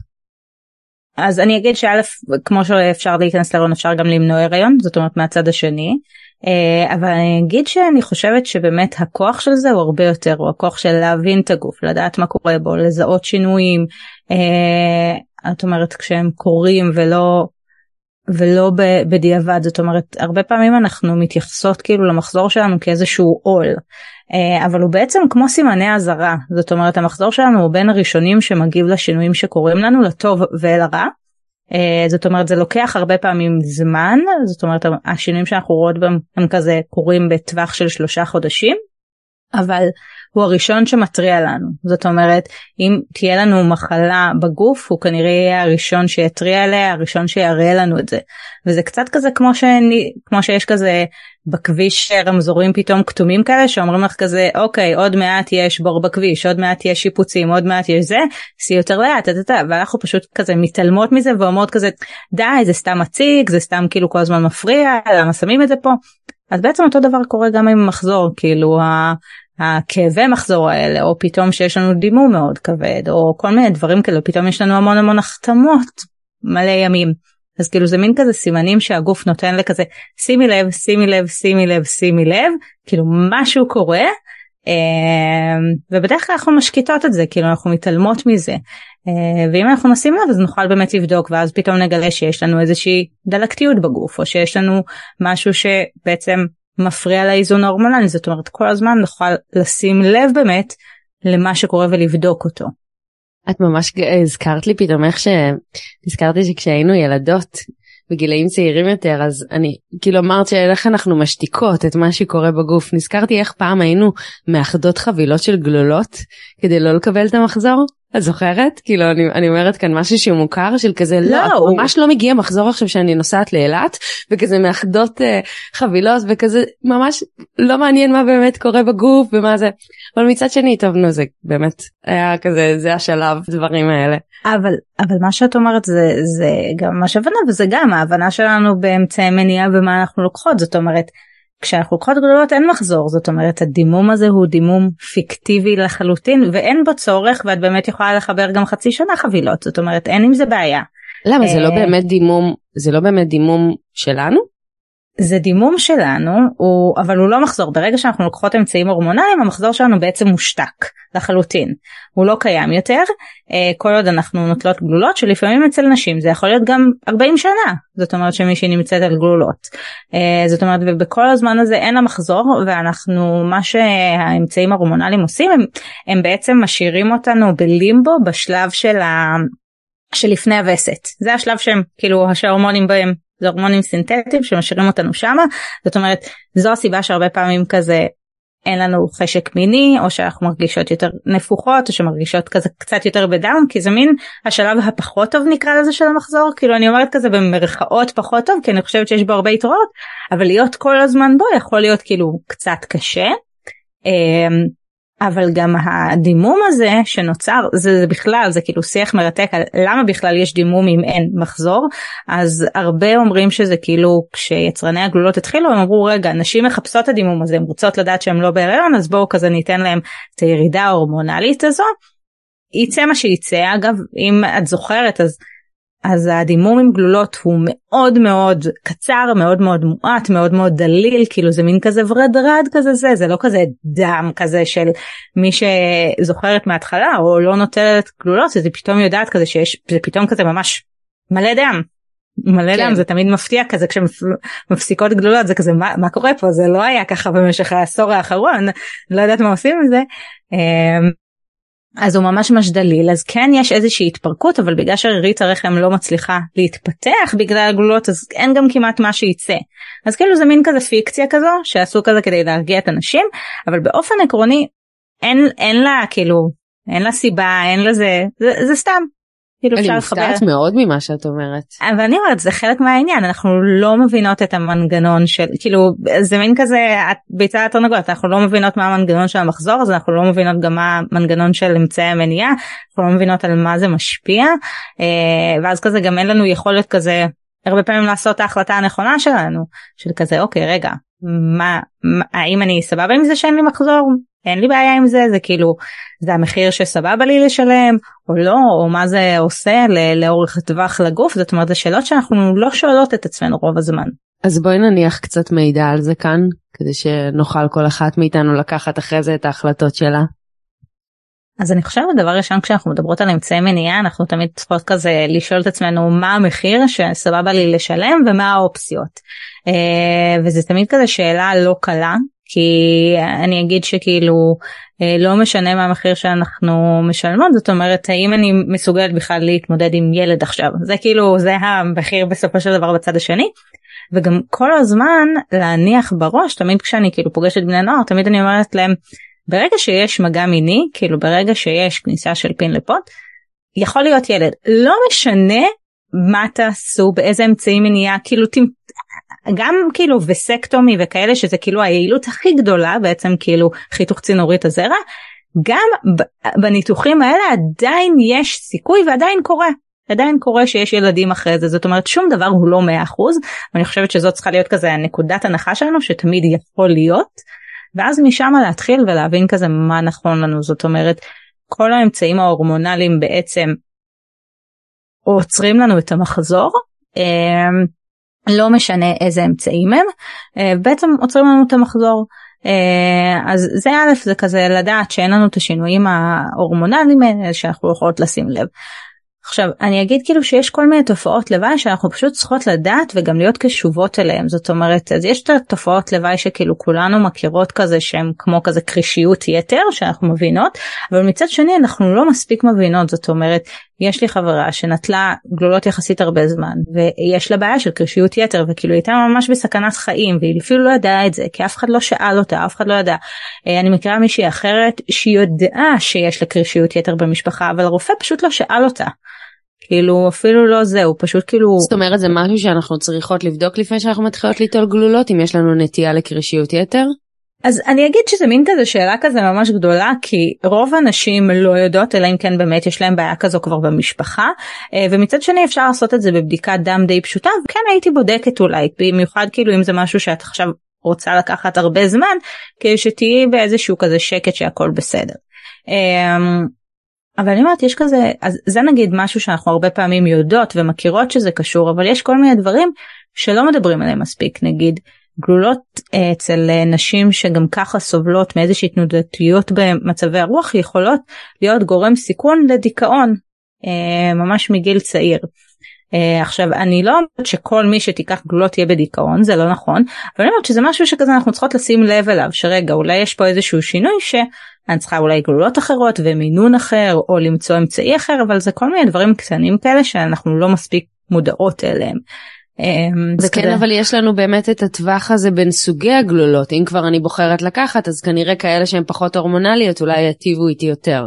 אז אני אגיד שא' כמו שאפשר להיכנס להיריון אפשר גם למנוע הריון זאת אומרת מהצד השני. אה, אבל אני אגיד שאני חושבת שבאמת הכוח של זה הוא הרבה יותר הוא הכוח של להבין את הגוף לדעת מה קורה בו לזהות שינויים. אה, את אומרת כשהם קורים ולא ולא בדיעבד זאת אומרת הרבה פעמים אנחנו מתייחסות כאילו למחזור שלנו כאיזשהו עול אבל הוא בעצם כמו סימני אזהרה. זאת אומרת המחזור שלנו הוא בין הראשונים שמגיב לשינויים שקורים לנו לטוב ולרע. אה, זאת אומרת זה לוקח הרבה פעמים זמן. זאת אומרת השינויים שאנחנו רואות בהם הם כזה קורים בטווח של שלושה חודשים. אבל הוא הראשון שמתריע לנו. זאת אומרת אם תהיה לנו מחלה בגוף הוא כנראה יהיה הראשון שיתריע עליה הראשון שיראה לנו את זה. וזה קצת כזה כמו שאני כמו שיש כזה בכביש רמזורים פתאום כתומים כאלה שאומרים לך כזה אוקיי עוד מעט יש בור בכביש עוד מעט יש שיפוצים עוד מעט יש זה סי יותר לאט ואנחנו פשוט כזה מתעלמות מזה ואומרות כזה די זה סתם מציג זה סתם כאילו כל הזמן מפריע למה שמים את זה פה? אז בעצם אותו דבר קורה גם עם מחזור כאילו הכאבי מחזור האלה או פתאום שיש לנו דימום מאוד כבד או כל מיני דברים כאלה פתאום יש לנו המון המון החתמות מלא ימים אז כאילו זה מין כזה סימנים שהגוף נותן לכזה שימי לב שימי לב שימי לב שימי לב כאילו משהו קורה אמ, ובדרך כלל אנחנו משקיטות את זה כאילו אנחנו מתעלמות מזה אה, ואם אנחנו נשים לב אז נוכל באמת לבדוק ואז פתאום נגלה שיש לנו איזושהי דלקתיות בגוף או שיש לנו משהו שבעצם מפריע לאיזון ההורמונלי זאת אומרת כל הזמן נוכל לשים לב באמת למה שקורה ולבדוק אותו. את ממש הזכרת לי פתאום איך שנזכרתי שכשהיינו ילדות בגילאים צעירים יותר אז אני כאילו אמרת שאיך אנחנו משתיקות את מה שקורה בגוף נזכרתי איך פעם היינו מאחדות חבילות של גלולות כדי לא לקבל את המחזור את זוכרת? כאילו אני, אני אומרת כאן משהו שהוא מוכר של כזה לא, לא הוא... ממש לא מגיע מחזור עכשיו שאני נוסעת לאילת וכזה מאחדות uh, חבילות וכזה ממש לא מעניין מה באמת קורה בגוף ומה זה אבל מצד שני טוב נו זה באמת היה כזה זה השלב דברים האלה. אבל אבל מה שאת אומרת זה זה גם מה שהבנה וזה גם ההבנה שלנו באמצעי מניעה ומה אנחנו לוקחות זאת אומרת כשאנחנו לוקחות גדולות אין מחזור זאת אומרת הדימום הזה הוא דימום פיקטיבי לחלוטין ואין בו צורך ואת באמת יכולה לחבר גם חצי שנה חבילות זאת אומרת אין עם זה בעיה. למה זה לא אה, באמת דימום זה לא באמת דימום שלנו? זה דימום שלנו הוא אבל הוא לא מחזור. ברגע שאנחנו לוקחות אמצעים הורמונליים המחזור שלנו בעצם מושתק לחלוטין. הוא לא קיים יותר. אה, כל עוד אנחנו נוטלות גלולות שלפעמים אצל נשים זה יכול להיות גם 40 שנה. זאת אומרת שמישהי נמצאת על גלולות. אה, זאת אומרת ובכל הזמן הזה אין לה מחזור ואנחנו מה שהאמצעים ההורמונליים עושים הם, הם בעצם משאירים אותנו בלימבו בשלב של ה... שלפני הווסת. זה השלב שהם כאילו שההורמונים בהם זה הורמונים סינתטיים שמשאירים אותנו שמה זאת אומרת זו הסיבה שהרבה פעמים כזה אין לנו חשק מיני או שאנחנו מרגישות יותר נפוחות או שמרגישות כזה קצת יותר בדאון כי זה מין השלב הפחות טוב נקרא לזה של המחזור כאילו אני אומרת כזה במרכאות פחות טוב כי אני חושבת שיש בו הרבה יתרונות אבל להיות כל הזמן בו יכול להיות כאילו קצת קשה. אבל גם הדימום הזה שנוצר זה, זה בכלל זה כאילו שיח מרתק על למה בכלל יש דימום אם אין מחזור אז הרבה אומרים שזה כאילו כשיצרני הגלולות התחילו הם אמרו רגע נשים מחפשות את הדימום הזה הן רוצות לדעת שהם לא בהריון אז בואו כזה ניתן להם את הירידה ההורמונלית הזו. יצא מה שיצא אגב אם את זוכרת אז אז הדימום עם גלולות הוא מאוד מאוד קצר מאוד מאוד מועט מאוד מאוד דליל כאילו זה מין כזה ורדרד כזה זה זה לא כזה דם כזה של מי שזוכרת מההתחלה או לא נוטלת גלולות זה פתאום יודעת כזה שיש זה פתאום כזה ממש מלא דם. מלא כן. דם זה תמיד מפתיע כזה כשמפסיקות גלולות זה כזה מה, מה קורה פה זה לא היה ככה במשך העשור האחרון לא יודעת מה עושים עם זה. אז הוא ממש ממש דליל אז כן יש איזושהי התפרקות אבל בגלל שרירית הרחם לא מצליחה להתפתח בגלל הגלולות אז אין גם כמעט מה שייצא. אז כאילו זה מין כזה פיקציה כזו שעשו כזה כדי להרגיע את הנשים אבל באופן עקרוני אין אין לה כאילו אין לה סיבה אין לזה זה, זה סתם כאילו אני מופתעת מאוד ממה שאת אומרת. אבל אני אומרת זה חלק מהעניין אנחנו לא מבינות את המנגנון של כאילו זה מין כזה ביצה התרנגולת אנחנו לא מבינות מה המנגנון של המחזור אז אנחנו לא מבינות גם מה המנגנון של אמצעי המניעה אנחנו לא מבינות על מה זה משפיע אה, ואז כזה גם אין לנו יכולת כזה הרבה פעמים לעשות את ההחלטה הנכונה שלנו של כזה אוקיי רגע מה, מה האם אני סבבה עם זה שאין לי מחזור אין לי בעיה עם זה זה כאילו זה המחיר שסבבה לי לשלם או לא או מה זה עושה לאורך טווח לגוף זאת אומרת זה שאלות שאנחנו לא שואלות את עצמנו רוב הזמן. אז בואי נניח קצת מידע על זה כאן כדי שנוכל כל אחת מאיתנו לקחת אחרי זה את ההחלטות שלה. אז אני חושבת דבר ראשון כשאנחנו מדברות על אמצעי מניעה אנחנו תמיד צריכות כזה לשאול את עצמנו מה המחיר שסבבה לי לשלם ומה האופציות. אה, וזה תמיד כזה שאלה לא קלה כי אני אגיד שכאילו אה, לא משנה מה המחיר שאנחנו משלמות זאת אומרת האם אני מסוגלת בכלל להתמודד עם ילד עכשיו זה כאילו זה המחיר בסופו של דבר בצד השני. וגם כל הזמן להניח בראש תמיד כשאני כאילו פוגשת בני נוער תמיד אני אומרת להם ברגע שיש מגע מיני כאילו ברגע שיש כניסה של פין לפוט יכול להיות ילד לא משנה מה תעשו באיזה אמצעים מניעה כאילו גם כאילו וסקטומי וכאלה שזה כאילו היעילות הכי גדולה בעצם כאילו חיתוך צינורית הזרע גם בניתוחים האלה עדיין יש סיכוי ועדיין קורה. עדיין קורה שיש ילדים אחרי זה זאת אומרת שום דבר הוא לא 100% ואני חושבת שזאת צריכה להיות כזה נקודת הנחה שלנו שתמיד יכול להיות ואז משם להתחיל ולהבין כזה מה נכון לנו זאת אומרת כל האמצעים ההורמונליים בעצם עוצרים לנו את המחזור. לא משנה איזה אמצעים הם, אה, בעצם עוצרים לנו את המחזור. אה, אז זה א' זה כזה לדעת שאין לנו את השינויים ההורמונליים האלה שאנחנו יכולות לשים לב. עכשיו אני אגיד כאילו שיש כל מיני תופעות לוואי שאנחנו פשוט צריכות לדעת וגם להיות קשובות אליהם זאת אומרת אז יש את התופעות לוואי שכאילו כולנו מכירות כזה שהם כמו כזה קרישיות יתר שאנחנו מבינות אבל מצד שני אנחנו לא מספיק מבינות זאת אומרת יש לי חברה שנטלה גלולות יחסית הרבה זמן ויש לה בעיה של קרישיות יתר וכאילו הייתה ממש בסכנת חיים והיא אפילו לא ידעה את זה כי אף אחד לא שאל אותה אף אחד לא ידע. אה, אני מכירה מישהי אחרת שהיא יודעה שיש לה קרישיות יתר במשפחה אבל הרופא פשוט לא שאל אותה. כאילו אפילו לא זה הוא פשוט כאילו זאת אומרת זה משהו שאנחנו צריכות לבדוק לפני שאנחנו מתחילות ליטול גלולות אם יש לנו נטייה לקרישיות יתר. אז אני אגיד שזה מין כזה שאלה כזה ממש גדולה כי רוב הנשים לא יודעות אלא אם כן באמת יש להם בעיה כזו כבר במשפחה אה, ומצד שני אפשר לעשות את זה בבדיקת דם די פשוטה וכן הייתי בודקת אולי במיוחד כאילו אם זה משהו שאת עכשיו רוצה לקחת הרבה זמן כדי שתהיי באיזשהו כזה שקט שהכל בסדר. אמ, אבל אני אומרת יש כזה אז זה נגיד משהו שאנחנו הרבה פעמים יודעות ומכירות שזה קשור אבל יש כל מיני דברים שלא מדברים עליהם מספיק נגיד גלולות אה, אצל אה, נשים שגם ככה סובלות מאיזושהי תנודתיות במצבי הרוח יכולות להיות גורם סיכון לדיכאון אה, ממש מגיל צעיר. עכשיו אני לא אומרת שכל מי שתיקח גלולות יהיה בדיכאון זה לא נכון אבל אני אומרת שזה משהו שכזה אנחנו צריכות לשים לב אליו שרגע אולי יש פה איזשהו שינוי שאני צריכה אולי גלולות אחרות ומינון אחר או למצוא אמצעי אחר אבל זה כל מיני דברים קטנים כאלה שאנחנו לא מספיק מודעות אליהם. אמ, זה כן אבל יש לנו באמת את הטווח הזה בין סוגי הגלולות אם כבר אני בוחרת לקחת אז כנראה כאלה שהן פחות הורמונליות אולי יטיבו איתי יותר.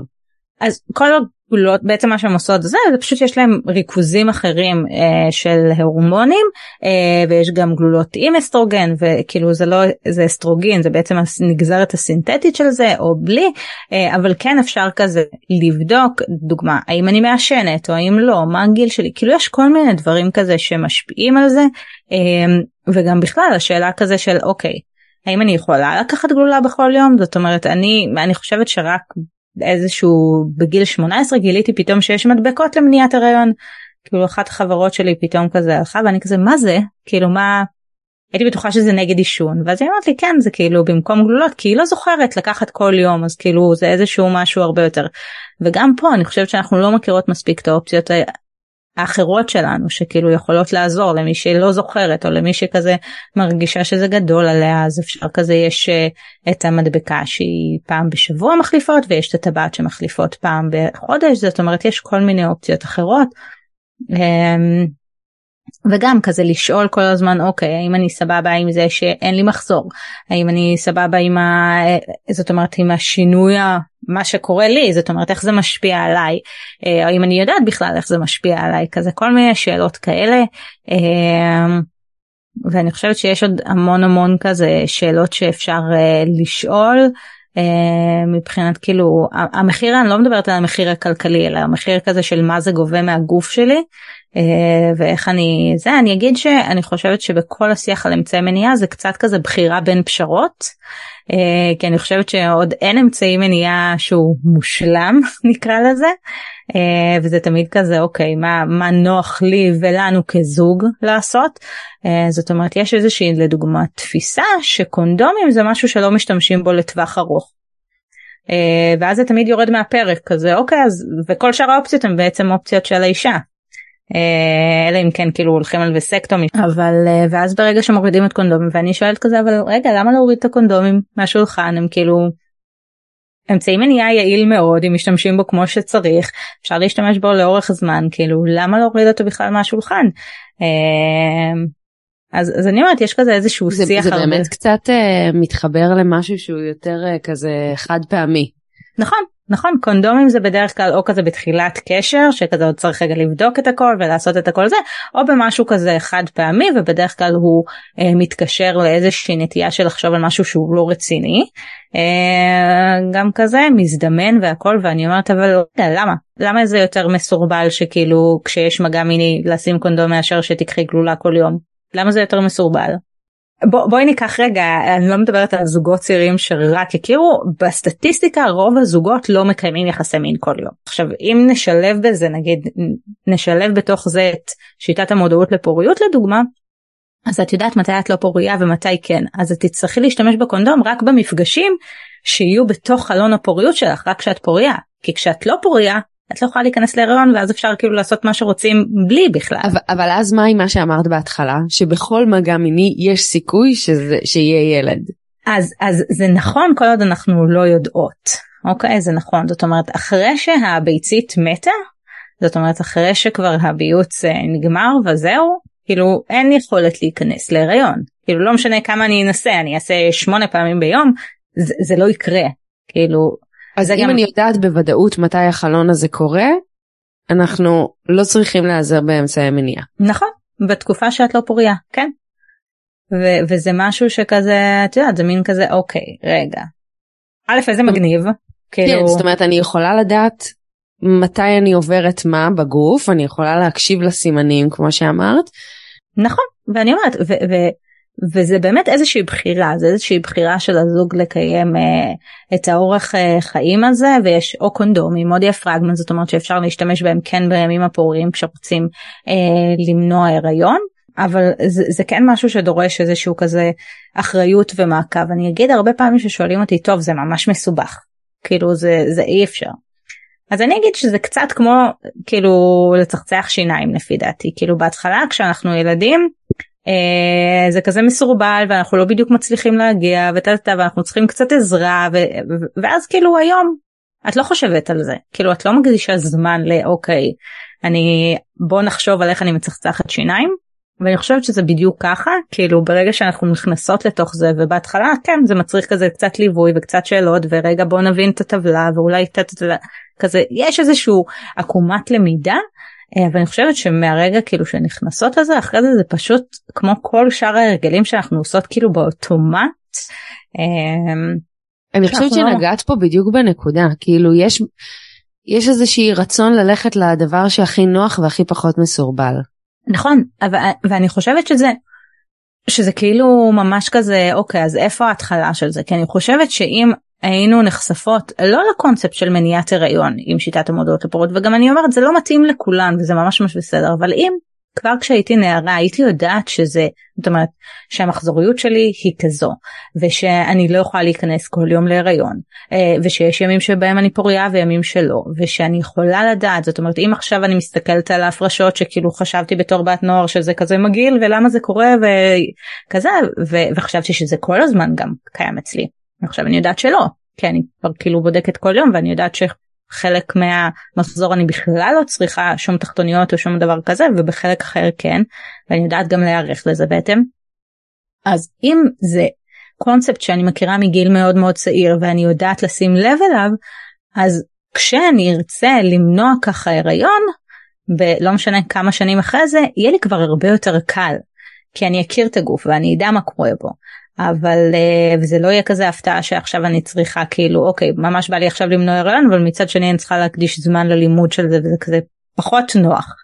אז כל גלולות בעצם מה שהן עושות זה זה פשוט יש להם ריכוזים אחרים אה, של הורמונים אה, ויש גם גלולות עם אסטרוגן וכאילו זה לא זה אסטרוגין זה בעצם הנגזרת הסינתטית של זה או בלי אה, אבל כן אפשר כזה לבדוק דוגמה האם אני מעשנת או האם לא מה הגיל שלי כאילו יש כל מיני דברים כזה שמשפיעים על זה אה, וגם בכלל השאלה כזה של אוקיי. האם אני יכולה לקחת גלולה בכל יום זאת אומרת אני אני חושבת שרק איזשהו בגיל 18 גיליתי פתאום שיש מדבקות למניעת הריון. כאילו אחת החברות שלי פתאום כזה הלכה ואני כזה מה זה? כאילו מה? הייתי בטוחה שזה נגד עישון. ואז היא אמרת לי כן זה כאילו במקום גלולות כי היא לא זוכרת לקחת כל יום אז כאילו זה איזשהו משהו הרבה יותר. וגם פה אני חושבת שאנחנו לא מכירות מספיק את האופציות האחרות שלנו שכאילו יכולות לעזור למי שלא זוכרת או למי שכזה מרגישה שזה גדול עליה אז אפשר כזה יש אה, את המדבקה שהיא פעם בשבוע מחליפות ויש את הטבעת שמחליפות פעם בחודש זאת אומרת יש כל מיני אופציות אחרות. וגם כזה לשאול כל הזמן אוקיי האם אני סבבה עם זה שאין לי מחזור? האם אני סבבה עם ה... זאת אומרת עם השינוי מה שקורה לי? זאת אומרת איך זה משפיע עליי? אה, האם אני יודעת בכלל איך זה משפיע עליי? כזה כל מיני שאלות כאלה. אה, ואני חושבת שיש עוד המון המון כזה שאלות שאפשר uh, לשאול uh, מבחינת כאילו המחיר אני לא מדברת על המחיר הכלכלי אלא המחיר כזה של מה זה גובה מהגוף שלי. אה, ואיך אני זה אני אגיד שאני חושבת שבכל השיח על אמצעי מניעה זה קצת כזה בחירה בין פשרות אה, כי אני חושבת שעוד אין אמצעי מניעה שהוא מושלם נקרא לזה אה, וזה תמיד כזה אוקיי מה מה נוח לי ולנו כזוג לעשות זאת אומרת יש איזושהי לדוגמה תפיסה שקונדומים זה משהו שלא משתמשים בו לטווח ארוך. ואז זה תמיד יורד מהפרק כזה אוקיי אז וכל שאר האופציות הן בעצם אופציות של האישה אה, אלא אם כן כאילו הולכים על וסקטומי אבל אה, ואז ברגע שמורידים את קונדומים ואני שואלת כזה אבל רגע למה להוריד את הקונדומים מהשולחן הם כאילו אמצעי מניעה יעיל מאוד אם משתמשים בו כמו שצריך אפשר להשתמש בו לאורך זמן כאילו למה להוריד אותו בכלל מהשולחן. אה, אז, אז אני אומרת יש כזה איזשהו זה, שיח זה הרבה. באמת קצת uh, מתחבר למשהו שהוא יותר uh, כזה חד פעמי. נכון נכון קונדומים זה בדרך כלל או כזה בתחילת קשר שכזה עוד צריך רגע לבדוק את הכל ולעשות את הכל זה או במשהו כזה חד פעמי ובדרך כלל הוא אה, מתקשר לאיזושהי נטייה של לחשוב על משהו שהוא לא רציני. אה, גם כזה מזדמן והכל ואני אומרת אבל למה? למה זה יותר מסורבל שכאילו כשיש מגע מיני לשים קונדום מאשר שתקחי גלולה כל יום? למה זה יותר מסורבל. בוא, בואי ניקח רגע אני לא מדברת על זוגות צעירים שרק הכירו בסטטיסטיקה רוב הזוגות לא מקיימים יחסי מין כל יום. עכשיו אם נשלב בזה נגיד נשלב בתוך זה את שיטת המודעות לפוריות לדוגמה אז את יודעת מתי את לא פוריה ומתי כן. אז את תצטרכי להשתמש בקונדום רק במפגשים שיהיו בתוך חלון הפוריות שלך רק כשאת פוריה. כי כשאת לא פוריה את לא יכולה להיכנס להיריון ואז אפשר כאילו לעשות מה שרוצים בלי בכלל. אבל, אבל אז מה עם מה שאמרת בהתחלה? שבכל מגע מיני יש סיכוי שזה, שיהיה ילד. אז אז זה נכון כל עוד אנחנו לא יודעות אוקיי? זה נכון. זאת אומרת אחרי שהביצית מתה זאת אומרת אחרי שכבר הביוץ אה, נגמר וזהו כאילו אין יכולת להיכנס להיריון. כאילו לא משנה כמה אני אנסה אני אעשה שמונה פעמים ביום זה, זה לא יקרה. כאילו אז אם גם... אני יודעת בוודאות מתי החלון הזה קורה, אנחנו לא צריכים להיעזר באמצעי מניעה. נכון, בתקופה שאת לא פוריה, כן. ו- וזה משהו שכזה, את יודעת, זה מין כזה, אוקיי, רגע. א', איזה מגניב. כאילו... כן, זאת אומרת, אני יכולה לדעת מתי אני עוברת מה בגוף, אני יכולה להקשיב לסימנים, כמו שאמרת. נכון, ואני אומרת, ו- ו- וזה באמת איזושהי בחירה זה איזושהי בחירה של הזוג לקיים אה, את האורח אה, חיים הזה ויש או קונדומים או דיאפרגמן זאת אומרת שאפשר להשתמש בהם כן בימים הפוריים כשרוצים אה, למנוע הריון אבל זה, זה כן משהו שדורש איזשהו כזה אחריות ומעקב. אני אגיד הרבה פעמים ששואלים אותי טוב זה ממש מסובך. כאילו זה זה אי אפשר. אז אני אגיד שזה קצת כמו כאילו לצחצח שיניים לפי דעתי. כאילו בהתחלה כשאנחנו ילדים זה כזה מסורבל ואנחנו לא בדיוק מצליחים להגיע וטטטה ואנחנו צריכים קצת עזרה ו, ואז כאילו היום את לא חושבת על זה. כאילו את לא מקדישה זמן לאוקיי אני בוא נחשוב על איך אני מצחצחת שיניים ואני חושבת שזה בדיוק ככה כאילו ברגע שאנחנו נכנסות לתוך זה ובהתחלה כן זה מצריך כזה קצת ליווי וקצת שאלות ורגע בוא נבין את הטבלה ואולי את כזה יש איזשהו עקומת למידה אה, אבל אני חושבת שמהרגע כאילו שנכנסות לזה אחרי זה זה פשוט כמו כל שאר ההרגלים שאנחנו עושות כאילו באוטומט. אה, אני חושבת לא- שנגעת פה בדיוק בנקודה כאילו יש יש איזושהי רצון ללכת לדבר שהכי נוח והכי פחות מסורבל. נכון אבל ואני חושבת שזה שזה כאילו ממש כזה אוקיי אז איפה ההתחלה של זה כי אני חושבת שאם היינו נחשפות לא לקונספט של מניעת הריון עם שיטת המודעות לפרות וגם אני אומרת זה לא מתאים לכולן וזה ממש ממש בסדר אבל אם כבר כשהייתי נערה הייתי יודעת שזה זאת אומרת שהמחזוריות שלי היא כזו ושאני לא יכולה להיכנס כל יום להיריון אה, ושיש ימים שבהם אני פוריה וימים שלא ושאני יכולה לדעת זאת אומרת אם עכשיו אני מסתכלת על ההפרשות שכאילו חשבתי בתור בת נוער שזה כזה מגעיל ולמה זה קורה וכזה וחשבתי שזה כל הזמן גם קיים אצלי עכשיו אני יודעת שלא כי אני כבר כאילו בודקת כל יום ואני יודעת שחלק מהמחזור אני בכלל לא צריכה שום תחתוניות או שום דבר כזה ובחלק אחר כן ואני יודעת גם להיערך לזה בהתאם. אז אם זה קונספט שאני מכירה מגיל מאוד מאוד צעיר ואני יודעת לשים לב אליו אז כשאני ארצה למנוע ככה הריון ולא משנה כמה שנים אחרי זה יהיה לי כבר הרבה יותר קל כי אני אכיר את הגוף ואני אדע מה קורה בו אבל אה, וזה לא יהיה כזה הפתעה שעכשיו אני צריכה כאילו אוקיי ממש בא לי עכשיו למנוע הריון אבל מצד שני אני צריכה להקדיש זמן ללימוד של זה וזה כזה פחות נוח.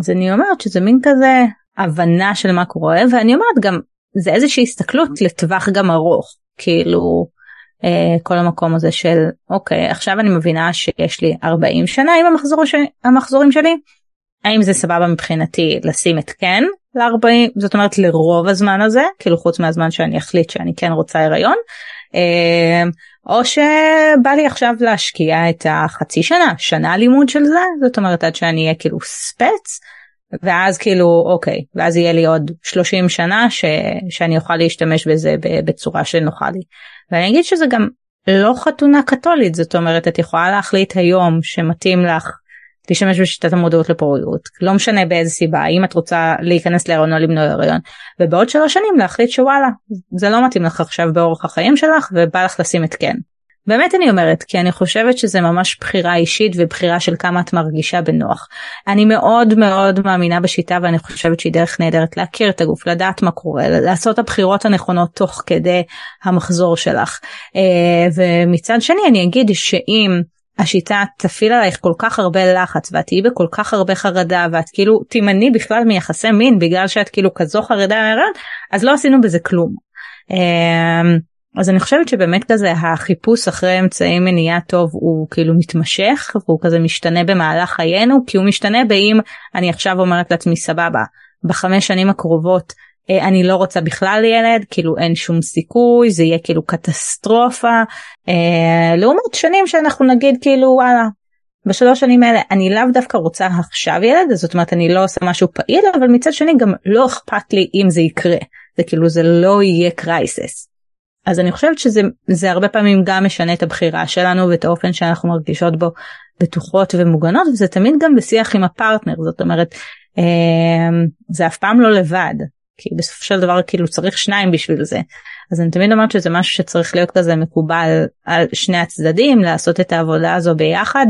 אז אני אומרת שזה מין כזה הבנה של מה קורה ואני אומרת גם זה איזושהי הסתכלות לטווח גם ארוך כאילו אה, כל המקום הזה של אוקיי עכשיו אני מבינה שיש לי 40 שנה עם המחזור ש... המחזורים שלי האם זה סבבה מבחינתי לשים את כן ל-40 זאת אומרת לרוב הזמן הזה כאילו חוץ מהזמן שאני אחליט שאני כן רוצה הריון אמ, או שבא לי עכשיו להשקיע את החצי שנה שנה לימוד של זה זאת אומרת עד שאני אהיה כאילו ספץ ואז כאילו אוקיי ואז יהיה לי עוד 30 שנה ש... שאני אוכל להשתמש בזה בצורה שנוחה לי. ואני אגיד שזה גם לא חתונה קתולית זאת אומרת את יכולה להחליט היום שמתאים לך להשתמש בשיטת המודעות לפוריות לא משנה באיזה סיבה אם את רוצה להיכנס להריון או למנוע הריון ובעוד שלוש שנים להחליט שוואלה זה לא מתאים לך עכשיו באורח החיים שלך ובא לך לשים את כן. באמת אני אומרת כי אני חושבת שזה ממש בחירה אישית ובחירה של כמה את מרגישה בנוח. אני מאוד מאוד מאמינה בשיטה ואני חושבת שהיא דרך נהדרת להכיר את הגוף לדעת מה קורה לעשות הבחירות הנכונות תוך כדי המחזור שלך אה, ומצד שני אני אגיד שאם השיטה תפעיל עלייך כל כך הרבה לחץ ואת תהיי בכל כך הרבה חרדה ואת כאילו תימנעי בכלל מיחסי מין בגלל שאת כאילו כזו חרדה מהרעיון אז לא עשינו בזה כלום. אמ, אז אני חושבת שבאמת כזה החיפוש אחרי אמצעי מניעה טוב הוא כאילו מתמשך והוא כזה משתנה במהלך חיינו כי הוא משתנה באם אני עכשיו אומרת לעצמי סבבה בחמש שנים הקרובות אני לא רוצה בכלל ילד כאילו אין שום סיכוי זה יהיה כאילו קטסטרופה. אה, לעומת שנים שאנחנו נגיד כאילו וואלה בשלוש שנים האלה אני לאו דווקא רוצה עכשיו ילד זאת אומרת אני לא עושה משהו פעיל אבל מצד שני גם לא אכפת לי אם זה יקרה. זה כאילו זה לא יהיה קרייסס. אז אני חושבת שזה זה הרבה פעמים גם משנה את הבחירה שלנו ואת האופן שאנחנו מרגישות בו בטוחות ומוגנות וזה תמיד גם בשיח עם הפרטנר זאת אומרת אה, זה אף פעם לא לבד כי בסופו של דבר כאילו צריך שניים בשביל זה. אז אני תמיד אומרת שזה משהו שצריך להיות כזה מקובל על שני הצדדים לעשות את העבודה הזו ביחד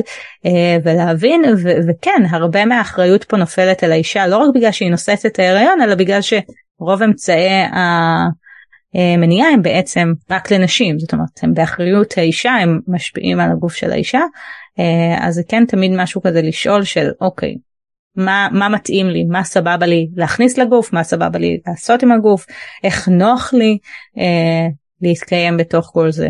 אה, ולהבין ו- וכן הרבה מהאחריות פה נופלת על האישה לא רק בגלל שהיא נושאת את ההיריון אלא בגלל שרוב אמצעי המניעה הם בעצם רק לנשים זאת אומרת הם באחריות האישה הם משפיעים על הגוף של האישה אה, אז זה כן תמיד משהו כזה לשאול של אוקיי מה, מה מתאים לי, מה סבבה לי להכניס לגוף, מה סבבה לי לעשות עם הגוף, איך נוח לי אה, להתקיים בתוך כל זה.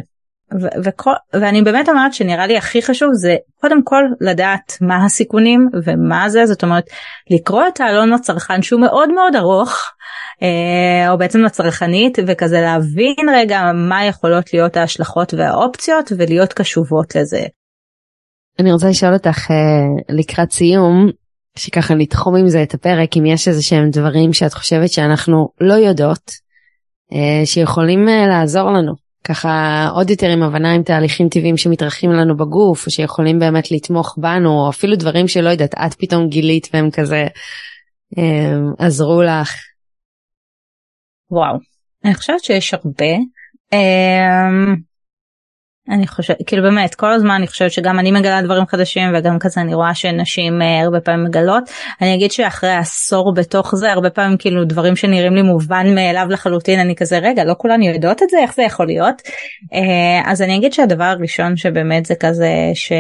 ו- וכל, ואני באמת אומרת שנראה לי הכי חשוב זה קודם כל לדעת מה הסיכונים ומה זה זאת אומרת לקרוא את העלון לצרכן שהוא מאוד מאוד ארוך אה, או בעצם לצרכנית וכזה להבין רגע מה יכולות להיות ההשלכות והאופציות ולהיות קשובות לזה. אני רוצה לשאול אותך אה, לקראת סיום שככה נתחום עם זה את הפרק אם יש איזה שהם דברים שאת חושבת שאנחנו לא יודעות אה, שיכולים אה, לעזור לנו ככה עוד יותר עם הבנה עם תהליכים טבעיים שמתרחים לנו בגוף שיכולים באמת לתמוך בנו או אפילו דברים שלא יודעת את פתאום גילית והם כזה אה, עזרו לך. וואו אני חושבת שיש הרבה. אני חושבת כאילו באמת כל הזמן אני חושבת שגם אני מגלה דברים חדשים וגם כזה אני רואה שנשים אה, הרבה פעמים מגלות. אני אגיד שאחרי עשור בתוך זה הרבה פעמים כאילו דברים שנראים לי מובן מאליו לחלוטין אני כזה רגע לא כולן יודעות את זה? איך זה יכול להיות? אה, אז אני אגיד שהדבר הראשון שבאמת זה כזה ש...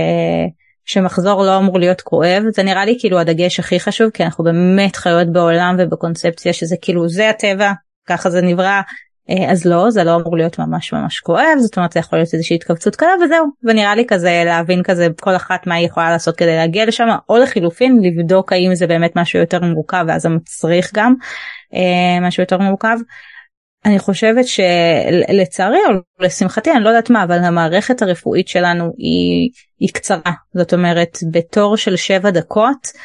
שמחזור לא אמור להיות כואב. זה נראה לי כאילו הדגש הכי חשוב כי אנחנו באמת חיות בעולם ובקונספציה שזה כאילו זה הטבע ככה זה נברא אז לא זה לא אמור להיות ממש ממש כואב זאת אומרת זה יכול להיות איזושהי התכווצות קלה וזהו ונראה לי כזה להבין כזה כל אחת מה היא יכולה לעשות כדי להגיע לשם או לחילופין לבדוק האם זה באמת משהו יותר מורכב ואז זה מצריך גם אה, משהו יותר מורכב. אני חושבת שלצערי או לשמחתי אני לא יודעת מה אבל המערכת הרפואית שלנו היא, היא קצרה זאת אומרת בתור של שבע דקות אה,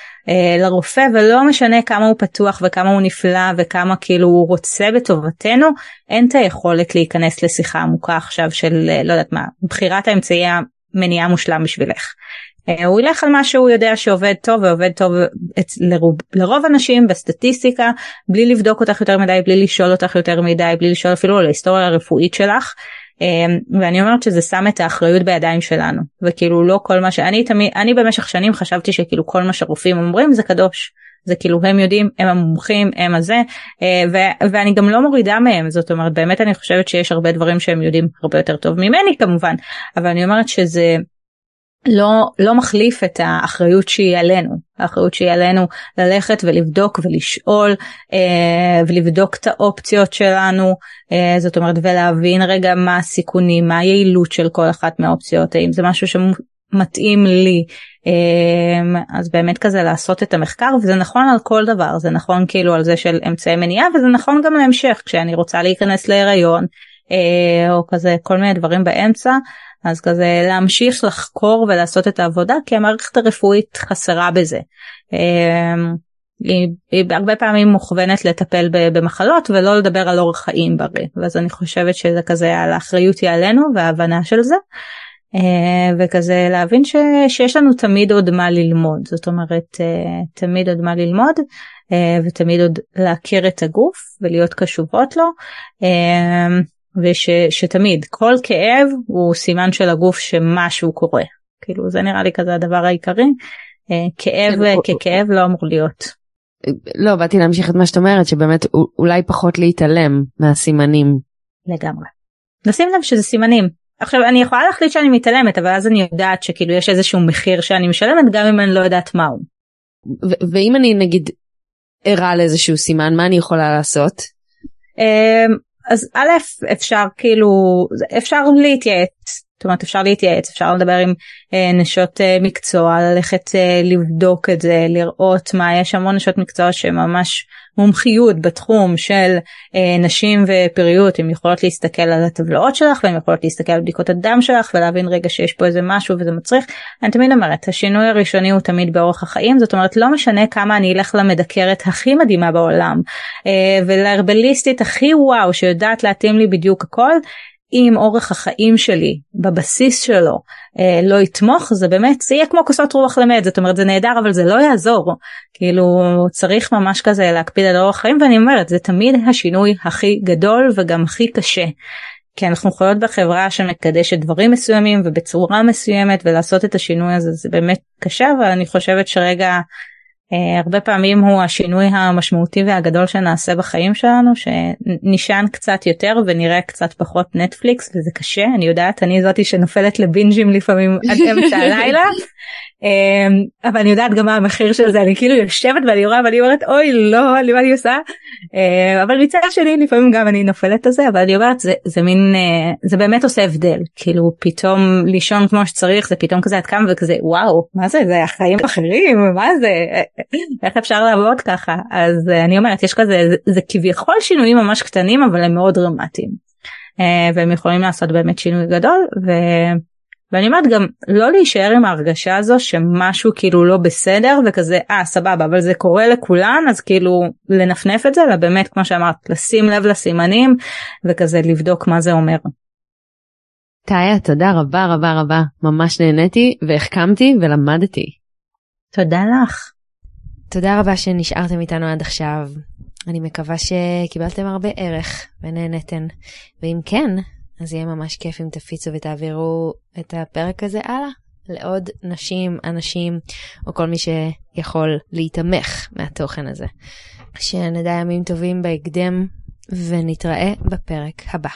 לרופא ולא משנה כמה הוא פתוח וכמה הוא נפלא וכמה כאילו הוא רוצה בטובתנו אין את היכולת להיכנס לשיחה עמוקה עכשיו של אה, לא יודעת מה בחירת האמצעי המניעה מושלם בשבילך. אה, הוא ילך על מה שהוא יודע שעובד טוב ועובד טוב לרוב, לרוב אנשים בסטטיסטיקה בלי לבדוק אותך יותר מדי בלי לשאול אותך יותר מדי בלי לשאול אפילו על ההיסטוריה הרפואית שלך ואני אומרת שזה שם את האחריות בידיים שלנו וכאילו לא כל מה שאני תמיד אני במשך שנים חשבתי שכאילו כל מה שרופאים אומרים זה קדוש. זה כאילו הם יודעים הם המומחים הם הזה אה, ו- ואני גם לא מורידה מהם זאת אומרת באמת אני חושבת שיש הרבה דברים שהם יודעים הרבה יותר טוב ממני כמובן אבל אני אומרת שזה לא לא מחליף את האחריות שהיא עלינו. האחריות שהיא עלינו ללכת ולבדוק ולשאול אה, ולבדוק את האופציות שלנו אה, זאת אומרת ולהבין רגע מה הסיכונים מה היעילות של כל אחת מהאופציות האם זה משהו שמתאים לי. אה, אז באמת כזה לעשות את המחקר וזה נכון על כל דבר. זה נכון כאילו על זה של אמצעי מניעה וזה נכון גם להמשך כשאני רוצה להיכנס להיריון אה, או כזה כל מיני דברים באמצע אז כזה להמשיך לחקור ולעשות את העבודה כי המערכת הרפואית חסרה בזה. אמ, היא, היא הרבה פעמים מוכוונת לטפל במחלות ולא לדבר על אורח חיים בריא ואז אני חושבת שזה כזה האחריות היא עלינו וההבנה של זה. אה, וכזה להבין ש, שיש לנו תמיד עוד מה ללמוד זאת אומרת אה, תמיד עוד מה ללמוד אה, ותמיד עוד להכיר את הגוף ולהיות קשובות לו ושתמיד כל כאב הוא סימן של הגוף שמשהו קורה כאילו זה נראה לי כזה הדבר העיקרי אה, כאב כן, ככאב לא אמור להיות. לא באתי להמשיך את מה שאת אומרת שבאמת אולי פחות להתעלם מהסימנים. לגמרי. נשים לב שזה סימנים עכשיו אני יכולה להחליט שאני מתעלמת אבל אז אני יודעת שכאילו יש איזשהו מחיר שאני משלמת גם אם אני לא יודעת מהו. ואם אני נגיד ערה לאיזשהו סימן מה אני יכולה לעשות? אז א' אפשר כאילו אפשר להתייעץ זאת אומרת אפשר להתייעץ אפשר לדבר עם אה, נשות אה, מקצוע ללכת אה, לבדוק את זה לראות מה יש המון נשות מקצוע שממש מומחיות בתחום של אה, נשים ופריות הן יכולות להסתכל על הטבלאות שלך והן יכולות להסתכל על בדיקות הדם שלך ולהבין רגע שיש פה איזה משהו וזה מצריך. אני תמיד אומרת השינוי הראשוני הוא תמיד באורח החיים זאת אומרת לא משנה כמה אני אלך למדקרת הכי מדהימה בעולם אה, ולהרבליסטית הכי וואו שיודעת להתאים לי בדיוק הכל אם אורך החיים שלי בבסיס שלו אה, לא יתמוך זה באמת זה יהיה כמו כוסות רוח למת זאת אומרת זה נהדר אבל זה לא יעזור כאילו צריך ממש כזה להקפיד על אורח חיים ואני אומרת זה תמיד השינוי הכי גדול וגם הכי קשה. כי אנחנו חיות בחברה שמקדשת דברים מסוימים ובצורה מסוימת ולעשות את השינוי הזה זה באמת קשה אבל אני חושבת שרגע הרבה פעמים הוא השינוי המשמעותי והגדול שנעשה בחיים שלנו שנשען קצת יותר ונראה קצת פחות נטפליקס וזה קשה אני יודעת אני זאתי שנופלת לבינג'ים לפעמים עד אמצע הלילה. אמ, אבל אני יודעת גם מה המחיר של זה אני כאילו יושבת ואני רואה ואני אומרת אוי לא אני מה אני עושה? אמ, אבל מצד שני לפעמים גם אני נופלת על זה אבל אני אומרת זה זה מין אה, זה באמת עושה הבדל. כאילו פתאום לישון כמו שצריך זה פתאום כזה את קמה וכזה וואו מה זה? זה החיים אחרים מה זה איך אפשר לעבוד ככה אז אה, אני אומרת יש כזה זה, זה כביכול שינויים ממש קטנים אבל הם מאוד דרמטיים אה, והם יכולים לעשות באמת שינוי גדול. ו... ואני אומרת גם לא להישאר עם ההרגשה הזו שמשהו כאילו לא בסדר וכזה אה סבבה אבל זה קורה לכולן אז כאילו לנפנף את זה אלא באמת כמו שאמרת לשים לב לסימנים וכזה לבדוק מה זה אומר. טאיה תודה רבה רבה רבה ממש נהניתי והחכמתי ולמדתי. תודה לך. תודה רבה שנשארתם איתנו עד עכשיו. אני מקווה שקיבלתם הרבה ערך ונהנתן ואם כן אז יהיה ממש כיף אם תפיצו ותעבירו את הפרק הזה הלאה לעוד נשים, אנשים, או כל מי שיכול להיתמך מהתוכן הזה. שנדע ימים טובים בהקדם, ונתראה בפרק הבא.